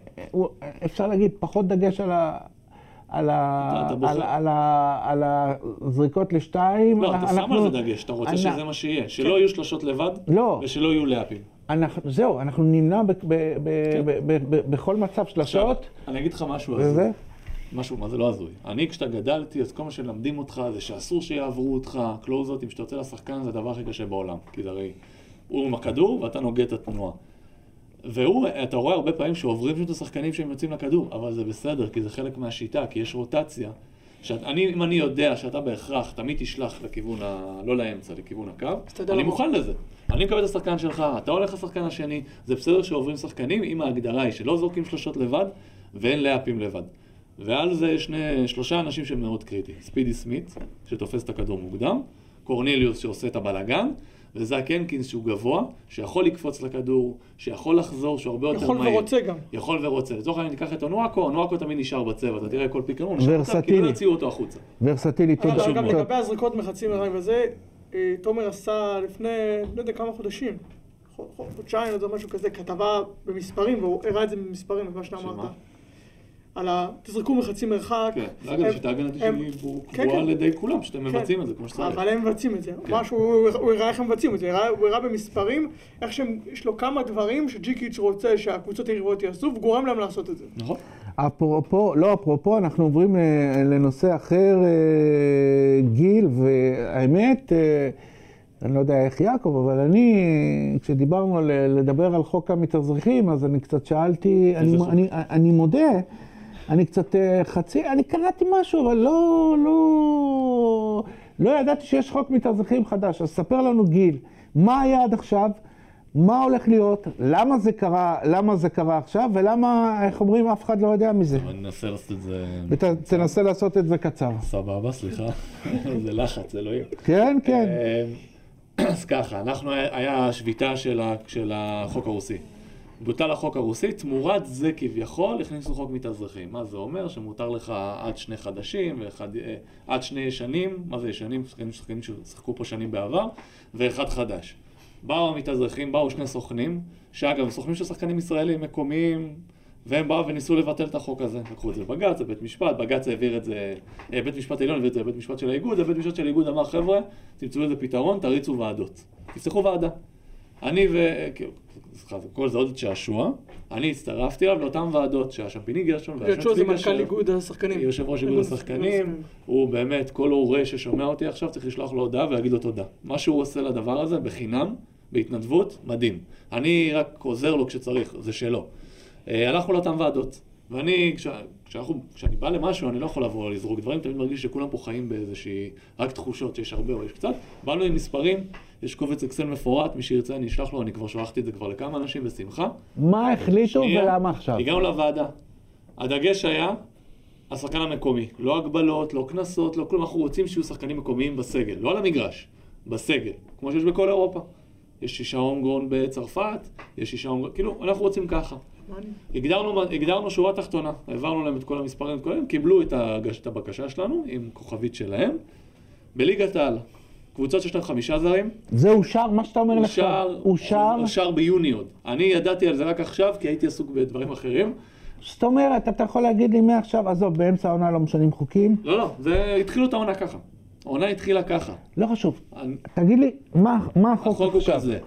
אה, אפשר להגיד, פחות דגש על ה... על, ה. על, על, ה, על הזריקות לשתיים. לא, אתה שם על זה דגש, אתה רוצה אני- שזה מה שיהיה. שלא יהיו שלושות לבד, לא. ושלא יהיו לאפים. אנחנו, זהו, אנחנו נמנע ב- ב- ב- כן. ב- ב- ב- בכל מצב של השעות, אני אגיד לך משהו וזה. הזוי. משהו, מה זה לא הזוי. אני, כשאתה גדלתי, אז כל מה שמלמדים אותך זה שאסור שיעברו אותך, קלוזות, כשאתה יוצא לשחקן זה הדבר הכי קשה בעולם. כי זה הרי, הוא עם הכדור ואתה נוגד את התנועה. והוא, אתה רואה הרבה פעמים שעוברים פשוט השחקנים שהם יוצאים לכדור, אבל זה בסדר, כי זה חלק מהשיטה, כי יש רוטציה. שאת, אני, אם אני יודע שאתה בהכרח תמיד תשלח לכיוון, ה, לא לאמצע, לכיוון הקו, אני. מוכן לזה. אני מקבל את השחקן שלך, אתה הולך לשחקן השני, זה בסדר שעוברים שחקנים, אם ההגדרה היא שלא זורקים שלושות לבד, ואין לאפים לבד. ועל זה יש שני, שלושה אנשים שהם מאוד קריטיים. ספידי סמית, שתופס את הכדור מוקדם, קורניליוס שעושה את הבלאגן, וזאק הנקינס שהוא גבוה, שיכול לקפוץ לכדור, שיכול לחזור, שהוא הרבה יותר יכול מהיר. ורוצה גם. יכול ורוצה. לצורך העניין ניקח את אונואקו, אונואקו תמיד נשאר בצבע, אתה תראה כל פיקרון, הוא נשאר בצבע, ורסטילי. לא יוציאו אותו החוצה. ורסטילי, תודה. אבל גם. לגבי הזריקות מחצי מרחק וזה, תומר עשה לפני, לא יודע כמה חודשים, חו- חו- חודשיים או משהו כזה, כתבה במספרים, והוא הראה את זה במספרים, מה שאתה? אמרת. על ה... תזרקו מחצי מרחק. כן, זה אגב, הם- שיטה הגנתית שהיא כן, קבועה כן. על ידי כולם, שאתם כן. מבצעים את זה כמו שצריך. אבל הם מבצעים את זה. משהו, הוא הראה איך הם מבצעים את זה, הוא הראה במספרים, איך שיש לו כמה דברים שג'יקיץ' רוצה שהקבוצות היריבות יעשו, וגורם להם לעשות את זה. נכון. אפרופו, לא אפרופו, אנחנו עוברים אה, לנושא אחר, אה, גיל, והאמת, אה, אני לא יודע איך יעקב, אבל אני, כשדיברנו על לדבר על חוק המתאזרחים, אז אני קצת שאלתי, אני, חוק? אני, אני מודה, אני קצת חצי, אני קראתי משהו, אבל לא, לא, לא ידעתי שיש חוק מתאזרחים חדש. אז ספר לנו, גיל, מה היה עד עכשיו? מה הולך להיות, למה זה קרה, למה זה קרה עכשיו, ולמה, איך אומרים, אף אחד לא יודע מזה. אני אנסה לעשות את זה... ותנסה לעשות את זה קצר. סבבה, סליחה. זה לחץ, אלוהים. כן, כן. אה, אז ככה, אנחנו, היה שביתה של ה- של החוק הרוסי. בוטל החוק הרוסי, תמורת זה כביכול הכניסו חוק מתאזרחים. מה זה אומר? שמותר לך עד שני חדשים, ואחד, אה, עד שני ישנים, מה זה ישנים? שחקנים, שחקנים ששיחקו פה שנים בעבר, ואחד חדש. באו המתאזרחים, באו שני סוכנים, שאגב, הם סוכנים של שחקנים ישראלים מקומיים, והם באו וניסו לבטל את החוק הזה. לקחו את זה לבג"ץ, לבית משפט, בג"ץ העביר את זה, אה, בית משפט העליון העביר את זה לבית משפט של האיגוד, הבית משפט של האיגוד אמר, חבר'ה, תמצאו לזה פתרון, תריצו ועדות. תפתחו ועדה. אני ו... סליחה, זה כל זה עוד שעשוע, אני הצטרפתי אליו לאותן ועדות שהיה שם פיני גרשון, והיה שם יהושע זה צבי מנכ"ל. איגוד השחקנים. יושב ראש איגוד השחקנים, הוא באמת, כל הורה ששומע אותי עכשיו צריך לשלוח לו הודעה ולהגיד לו תודה. מה שהוא עושה לדבר הזה, בחינם, בהתנדבות, מדהים. אני רק עוזר לו כשצריך, זה שלו. אה, הלכנו לאותן ועדות, ואני, כש, כשאנחנו, כשאני בא למשהו, אני לא יכול לבוא לזרוק דברים, תמיד מרגיש שכולם פה חיים באיזושהי, רק תחושות שיש הרבה או יש קצת. באנו עם מספרים, יש קובץ אקסל מפורט, מי שירצה אני אשלח לו, אני כבר שלחתי את זה כבר לכמה אנשים בשמחה. מה החליטו שנייה, ולמה עכשיו? הגענו לוועדה. הדגש היה השחקן המקומי. לא הגבלות, לא קנסות, לא כלום. אנחנו רוצים שיהיו שחקנים מקומיים בסגל. לא על המגרש, בסגל. כמו שיש בכל אירופה. יש שישה הומגרון בצרפת, יש שישה הומגרון, כאילו, אנחנו רוצים ככה. הגדרנו, הגדרנו שורה תחתונה, העברנו להם את כל המספרים, את כל הם קיבלו את, הגש, את הבקשה שלנו עם כוכבית שלהם. בליגת העל, קבוצות שיש להן חמישה זרים, זה אושר, מה שאתה אומר אושר, עכשיו, אושר, אושר ביוני עוד. אני ידעתי על זה רק עכשיו, כי הייתי עסוק בדברים אחרים. זאת אומרת, אתה יכול להגיד לי מעכשיו, עזוב, באמצע העונה לא משנים חוקים, לא, לא, זה, התחילו את העונה ככה. העונה התחילה ככה. לא חשוב. אני- תגיד לי, מה מה החוק החוק הוא עכשיו? כזה.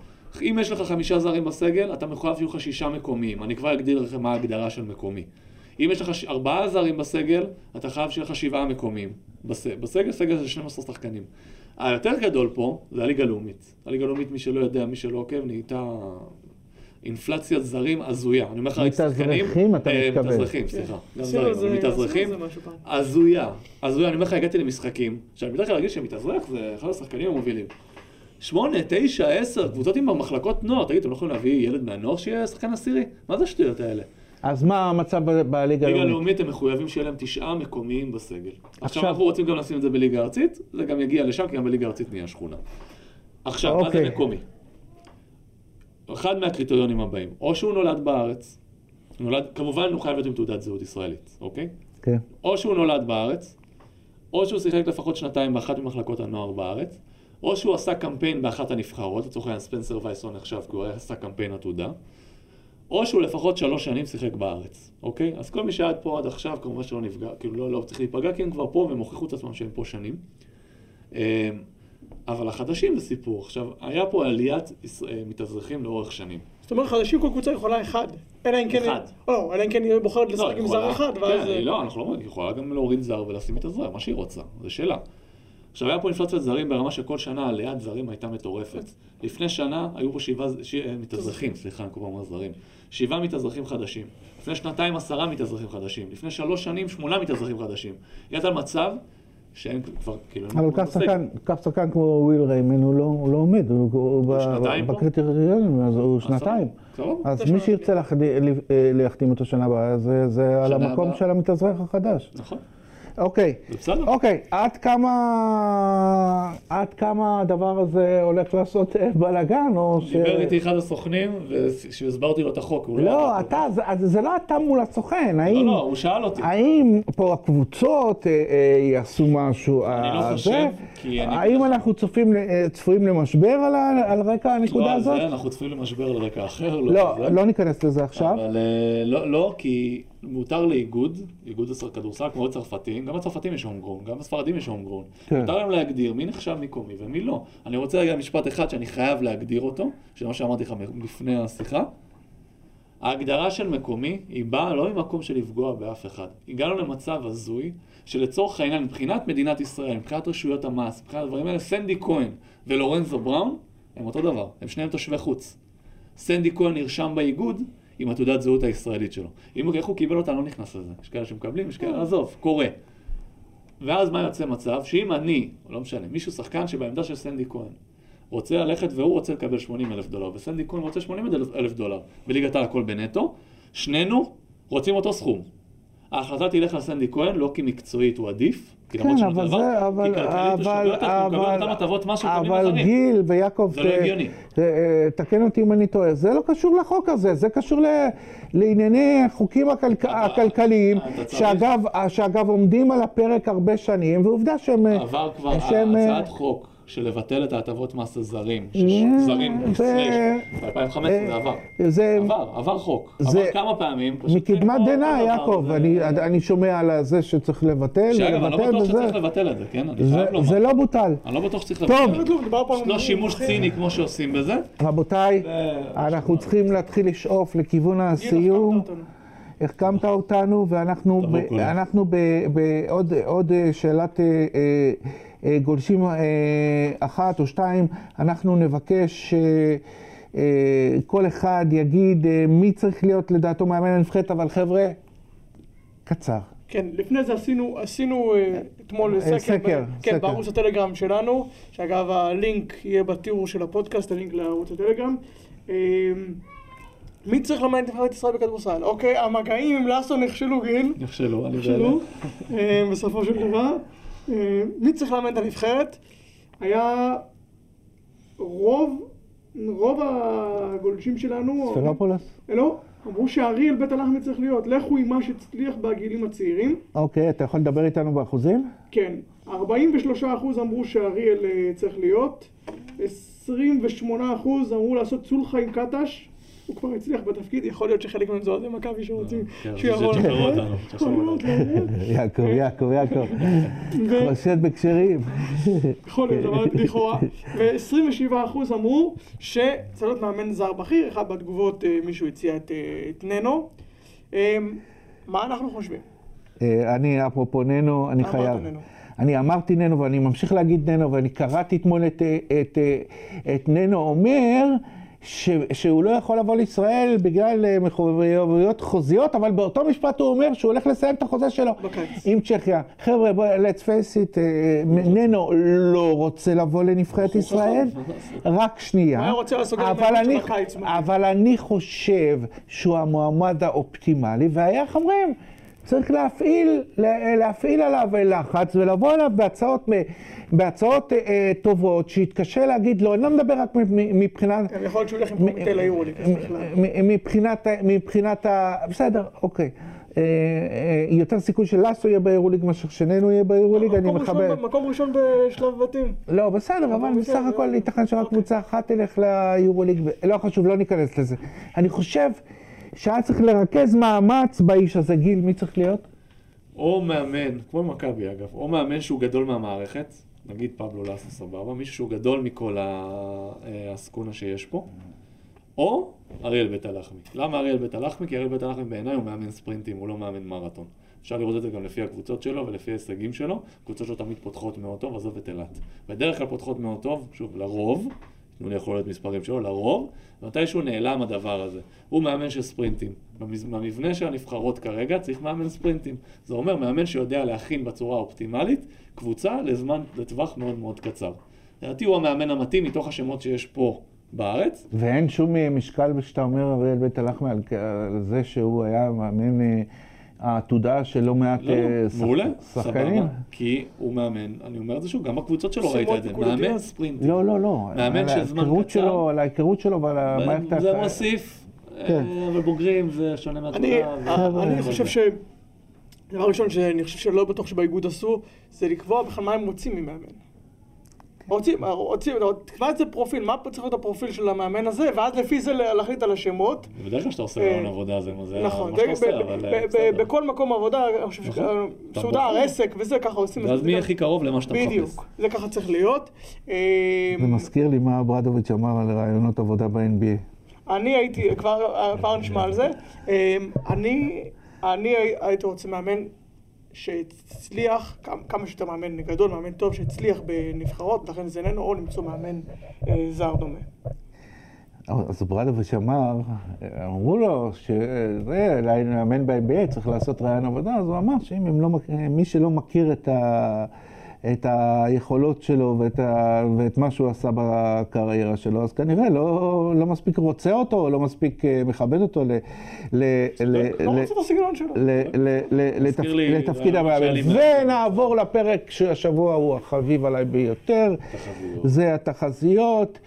אם יש לך חמישה זרים בסגל, אתה מחויב שיהיו לך שישה מקומיים. אני כבר אגדיר לכם מה ההגדרה של מקומי. אם יש לך ש- ארבעה זרים בסגל, אתה חייב שיהיה לך שבעה מקומיים. בס... בסגל, סגל זה 12 שחקנים. היותר גדול פה זה הליגה הלאומית. הליגה הלאומית, מי שלא יודע, מי שלא עוקב, נהייתה אינפלציית זרים הזויה. אני אומר לך, שחקנים... מתאזרחים, אתה אה, מתכוון. מתאזרחים, סליחה. גם עשינו זרים, אבל מתאזרחים. הזויה, הזויה, אני אומר לך, הגעתי למשחקים, עכשיו, אני בדרך כלל רגיל שמתאזרח זה אחד השחקנים המובילים. שמונה, תשע, עשר, קבוצות עם המחלקות נוער, תגיד, אתם לא יכולים להביא ילד מהנוער שיהיה שחקן עשירי? מה זה השטויות האלה? אז מה המצב בליגה ליגה הלאומית? לאומית הם מחויבים שיהיה להם תשעה מקומיים בסגל. עכשיו אנחנו רוצים גם לשים את זה בליגה הארצית, זה גם יגיע לשם, כי גם בליגה הארצית נהיה שכונה. עכשיו, מה זה אוקיי. מקומי? אחד מהקריטריונים הבאים, או שהוא נולד בארץ, נולד, כמובן הוא חייב להיות עם תעודת זהות ישראלית, אוקיי? כן. או שהוא נולד בארץ, או שהוא שיחק לפחות שנתיים באחת ממחלקות הנוער בארץ, או שהוא עשה קמפיין באחת הנבחרות, לצורך העניין ספנסר וייסון נחשב כי הוא עשה קמפיין עתודה, או שהוא לפחות שלוש שנים שיחק בארץ, אוקיי? אז כל מי שעד פה עד עכשיו, כמובן שלא נפגע, כאילו לא, לא צריך להיפגע, כי הם כבר פה והם הוכיחו את עצמם שהם פה שנים. אבל החדשים זה סיפור. עכשיו, היה פה עליית אה, מתאזרחים לאורך שנים. זאת אומרת, חדשים כל קבוצה יכולה אחד. אלא אם כן... אחד. לא, אלא אם כן היא בוחרת לא, לשחק עם זר אחד, ואז... כן, לא, אנחנו לא אומרים, היא יכולה גם להוריד זר ולשים את הזר, מה שהיא רוצה, זה שלה. עכשיו, היה פה אינפלציית זרים ברמה שכל שנה עליית זרים הייתה מטורפת. לפני שנה היו פה שבעה ש... מתאזרחים, סליחה, אני כל פעם אומר זרים. שבעה מתאזרחים חדשים. לפני שנתיים עשרה מתאזרחים חדשים. לפני שלוש שנים שמונה מתאזרחים חדשים. הגעת למצב שאין כבר, כאילו... אבל בסגל. שחקן, קח שחקן כמו וויל ריימן, הוא לא- הוא לא עומד, הוא- הוא? בקריטריונים, אז הוא שנתיים. אז מי שירצה אה, להחתים אותו שנה הבאה, זה- זה על המקום. של המתאזרח החדש. נכון, אוקיי. בסדר. אוקיי, עד כמה, עד כמה הדבר הזה הולך לעשות אה, בלאגן, או ש... דיבר איתי אחד הסוכנים, והסברתי לו את החוק. הוא לא, היה- אתה, זה, זה לא אתה מול הסוכן, לא, האם, לא, הוא שאל אותי. האם פה הקבוצות אה, אה, יעשו משהו? אני לא אה, חושב? כי אני- האם אנחנו צופים, אה, צפויים למשבר על, על רקע הנקודה לא הזאת? זה, אנחנו צפויים למשבר על רקע אחר. לא, זה. לא ניכנס לזה עכשיו. אבל אה, לא, לא, כי מותר לאיגוד, איגוד הכדורסל, כמו הצרפתים, גם הצרפתים יש הומגרון, גם הספרדים יש הומגרון. כן. מותר להם להגדיר מי נחשב מקומי ומי לא. אני רוצה רגע משפט אחד שאני חייב להגדיר אותו, שזה מה שאמרתי לך לפני השיחה. ההגדרה של מקומי היא באה לא ממקום של לפגוע באף אחד. הגענו למצב הזוי, שלצורך העניין, מבחינת מדינת ישראל, מבחינת רשויות המס, מבחינת הדברים האלה, סנדי כהן ולורנזו בראון הם אותו דבר, הם שניהם תושבי חוץ. סנדי כהן נרשם באיגוד עם התעודת זהות הישראלית שלו. אם הוא, איך הוא קיבל אותה, אני לא נכנס לזה. יש כאלה שמקבלים, יש כאלה, עזוב, קורה. ואז מה יוצא מצב? שאם אני, לא משנה, מישהו שחקן שבעמדה של סנדי כהן, רוצה ללכת והוא רוצה לקבל 80 אלף דולר, וסנדי כהן רוצה 80 אלף דולר, בליגת העל הכל בנטו, שנינו רוצים אותו סכום. ההחלטה תלך לסנדי כהן, לא כי מקצועית הוא עדיף, כי למרות כן, אבל דבר, זה, אבל, כי כלכלית הוא שווה אבל, הוא מקבל אבל, אותן הטבות מס שמקבלים אבל. גיל ויעקב, זה לא ת- הגיוני. ת- תקן אותי אם אני טועה, זה לא קשור לחוק הזה, זה קשור ל- לענייני החוקים הכלכ- אתה- הכלכליים, אתה שאגב, שאגב עומדים על הפרק הרבה שנים, ועובדה שהם... עבר כבר שהם, אה, הצעת חוק של לבטל את ההטבות מס הזרים, אה, זרים, זה- סלאש, ב-2015 זה עבר. זה עבר, עבר חוק. זה- עבר כמה פעמים. מקדמת דנא, יעקב. אני, אני שומע על זה שצריך לבטל, שאגב, אני לא בטוח וזה, שצריך לבטל את זה, כן? אני זה, חייב לומר. זה לא בוטל. אני לא בטוח שצריך טוב. לבטל. על לא שימוש. ציני כמו שעושים בזה. רבותיי, אנחנו צריכים להתחיל לשאוף לכיוון הסיום. החכמת אותנו. ואנחנו בעוד עוד אה, שאלת אה, אה, אה, גולשים אה, אחת או שתיים, אנחנו נבקש שכל אחד יגיד אה, מי צריך להיות לדעתו מאמן הנבחרת, אבל חבר'ה, קצר. כן, לפני זה עשינו, עשינו אה, אתמול אה, סקר, סקר, ב- כן, סקר. בערוץ הטלגרם שלנו, שאגב הלינק יהיה בתיאור של הפודקאסט, הלינק לערוץ הטלגרם. אה, מי צריך למען את נבחרת ישראל בכדורסל? אוקיי, המגעים עם לאסו נכשלו, גיל, נכשלו, אני נכשלו, אה, בסופו של דבר. אה, מי צריך לאמן את הנבחרת? היה רוב, רוב הגולשים שלנו, ספירופולוס? לא, אמרו שאריאל בית הלחמי צריך להיות, לכו עם מה שהצליח בגילים הצעירים. אוקיי, אתה יכול לדבר איתנו באחוזים? כן, 43% אמרו שאריאל אה, צריך להיות, 28% אמרו לעשות סולחה עם קטש, הוא כבר הצליח בתפקיד, יכול להיות שחלק מהם זה אוהדי מכבי שרוצים כן, אותנו. לא יודע. יעקב, יעקב, יעקב. חושד בכשרים. יכול להיות, אבל לכאורה. ו-27% אמרו שצריך להיות מאמן זר בכיר, אחד בתגובות אה, מישהו הציע את, אה, את ננו. אה, מה אנחנו חושבים? אה, אני, אפרופו ננו, אני חייב. אני אמרתי ננו ואני ממשיך להגיד ננו, ואני קראתי אתמול את, אה, את, אה, את ננו אומר ש, שהוא לא יכול לבוא לישראל בגלל אה, מחויבויות חוזיות, אבל באותו משפט הוא אומר שהוא הולך לסיים את החוזה שלו בקיץ. עם צ'כיה. חבר'ה, בואו, let's face it, אה, ננו לא רוצה לבוא לנבחרת ישראל, רק שנייה. אבל אני-? אבל אני חושב שהוא המועמד האופטימלי, והיה, איך אומרים, צריך להפעיל, לה- להפעיל עליו לחץ ולבוא אליו בהצעות, בהצעות אה, טובות, שיתקשה להגיד לא, אני לא מדבר רק מבחינת... כן, יכול להיות שהוא ילך עם בכלל. מ- מבחינת, ה- מבחינת ה... בסדר, אוקיי. אה, אה, יותר סיכוי שלאסו יהיה ביורוליג מאשר שננו יהיה ביורוליג, אני מכבד. מקום ראשון בשלב בתים. לא, בסדר, אבל בסך הכל זה- ייתכן שרק אוקיי. קבוצה אחת תלך ליורוליג, לא חשוב, לא ניכנס לזה. אני חושב שהיה צריך לרכז מאמץ באיש הזה. גיל, מי צריך להיות? או מאמן, כמו מכבי אגב, או מאמן שהוא גדול מהמערכת, נגיד פבלו לאסו סבבה, מישהו שהוא גדול מכל ה- אה, העסקונה שיש פה, או אריאל בית הלחמי. למה אריאל בית הלחמי? כי אריאל בית הלחמי בעיניי הוא מאמן ספרינטים, הוא לא מאמן מרתון. אפשר לראות את זה גם לפי הקבוצות שלו ולפי ההישגים שלו. קבוצות שלו תמיד פותחות מאוד טוב, עזוב את אילת. בדרך כלל פותחות מאוד טוב, שוב, לרוב, תנו יכול להיות מספרים שלו, לרוב, ומתישהו נעלם הדבר הזה. הוא מאמן של ספרינטים. במבנה של הנבחרות כרגע צריך מאמן ספרינטים. זה אומר מאמן שיודע להכין בצורה האופטימלית קבוצה לזמן, לטווח מאוד מאוד קצר. לדעתי הוא המאמן המתאים מתוך השמות שיש פה בארץ. ואין שום משקל כשאתה אומר אריאל בית הלחמי על זה שהוא היה מאמן אה, העתודה של לא מעט לא, אה, לא, שח- מעולה, שחקנים. סבבה, כי הוא מאמן, אני אומר את זה שוב, גם בקבוצות שלו ראית את זה. מאמן ספרינטים. לא, לא, לא. מאמן על של זמן קצר. שלו, על ההיכרות שלו ועל המערכת... זה מוסיף, כן. אה, אבל בוגרים זה שונה. ו- אני חושב ש... דבר ראשון שאני חושב שלא בטוח שבאיגוד עשו, זה לקבוע בכלל מה הם רוצים ממאמן. רוצים, רוצים, תקבע איזה פרופיל, מה צריך להיות הפרופיל של המאמן הזה, ואז לפי זה להחליט על השמות. בדרך כלל כשאתה עושה אה, רעיון עבודה זה מה זה נכון, שאתה ב- עושה, אבל אה, בסדר. בכל מקום עבודה, אני חושב נכון. ש- אתה סודר, בוחר. עסק וזה, ככה עושים את זה. ואז מי הכי קרוב למה שאתה מחפש. בדיוק, זה ככה צריך להיות. אה, זה מזכיר לי מה ברדוביץ' אמר על רעיונות עבודה ב-NBA. אני הייתי, כבר כבר נשמע על זה, אה, אני אני הייתי רוצה מאמן שהצליח, כמה- שיותר מאמן גדול, מאמן טוב, שהצליח בנבחרות, לכן זה איננו, או למצוא מאמן אה, זר דומה. אז ברדוביץ' אמר, אמרו לו שזה, לאמן ב-NBA צריך לעשות רעיון עבודה, אז הוא אמר שאם לא, מי שלא מכיר את, ה, את היכולות שלו ואת, ה, ואת מה שהוא עשה בקריירה שלו, אז כנראה לא, לא מספיק רוצה אותו, או לא מספיק אה, מכבד אותו ל, ל, ל, לא רוצה את הסגנון שלו. לתפקיד המאמן. לי ונעבור לפרק שהשבוע הוא החביב עליי ביותר. זה התחזיות.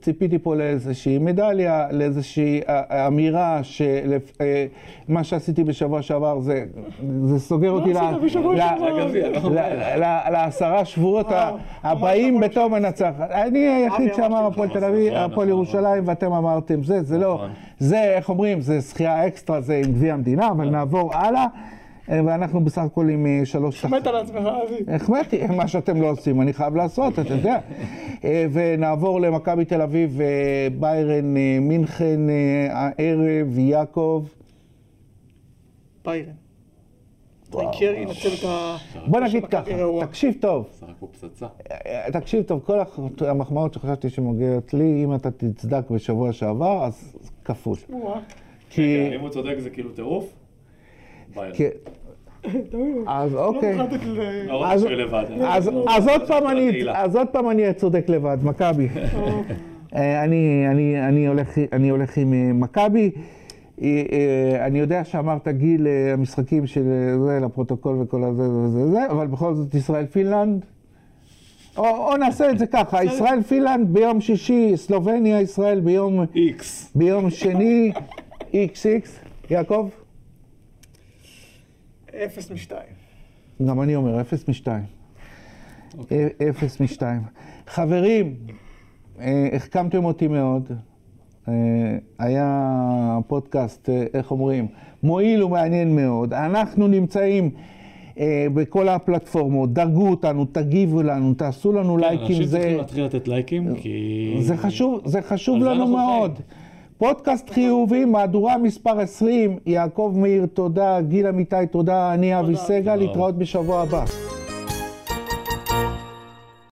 ציפיתי פה לאיזושהי מדליה, לאיזושהי אה, אמירה שמה שעשיתי בשבוע שעבר זה, זה סוגר אותי לא? לעשרה שבועות אה, הבאים בתום הנצח. אני היחיד שאמר הפועל תל אביב, נכון, הפועל נכון. ירושלים, ואתם אמרתם זה, זה לא, נכון. זה, איך אומרים, זה זכייה אקסטרה, זה עם גביע המדינה, אבל נעבור הלאה, אה, ואנחנו בסך הכל עם אה, שלוש... מת על עצמך, אבי. החמאתי, מה שאתם לא עושים, אני חייב לעשות, אתה יודע. אה, ונעבור למכבי תל אביב, אה, ביירן, אה, מינכן, אה, הערב, יעקב. ביירן. טרייקר ינצל את ה... בוא נגיד ככה. תקשיב טוב, פצצה. אה, תקשיב טוב, כל המחמאות שחשבתי שמגיעות לי, אם אתה תצדק בשבוע שעבר, אז כפול. כי... אם הוא צודק זה כאילו טירוף? אז אוקיי. לא ל... לא אז- עוד פעם אני. אז עוד פעם אני צודק לבד, מכבי. אה, אני, אני, אני, הולך, עם אה, מכבי. אה, אני יודע שאמרת גיל המשחקים של זה, לפרוטוקול וכל הזה וזה זה, אבל בכל זאת ישראל פינלנד. או, או נעשה את זה ככה, ישראל פינלנד ביום שישי, סלובניה ישראל ביום, איקס. ביום שני, איקס איקס. יעקב? אפס משתיים. גם אני אומר, אפס משתיים. אה, אפס משתיים. חברים, אה, החכמתם אותי מאוד. אה, היה פודקאסט, איך אומרים, מועיל ומעניין מאוד. אנחנו נמצאים אה, בכל הפלטפורמות, דרגו אותנו, תגיבו לנו, תעשו לנו לייקים. אנשים זה, צריכים להתחיל לתת לייקים, כי... זה חשוב, זה חשוב לנו מאוד. חיים. פודקאסט חיובי, מהדורה מספר 20, יעקב מאיר, תודה, גיל אמיתי, תודה, אני אבי סגל. להתראות בשבוע הבא.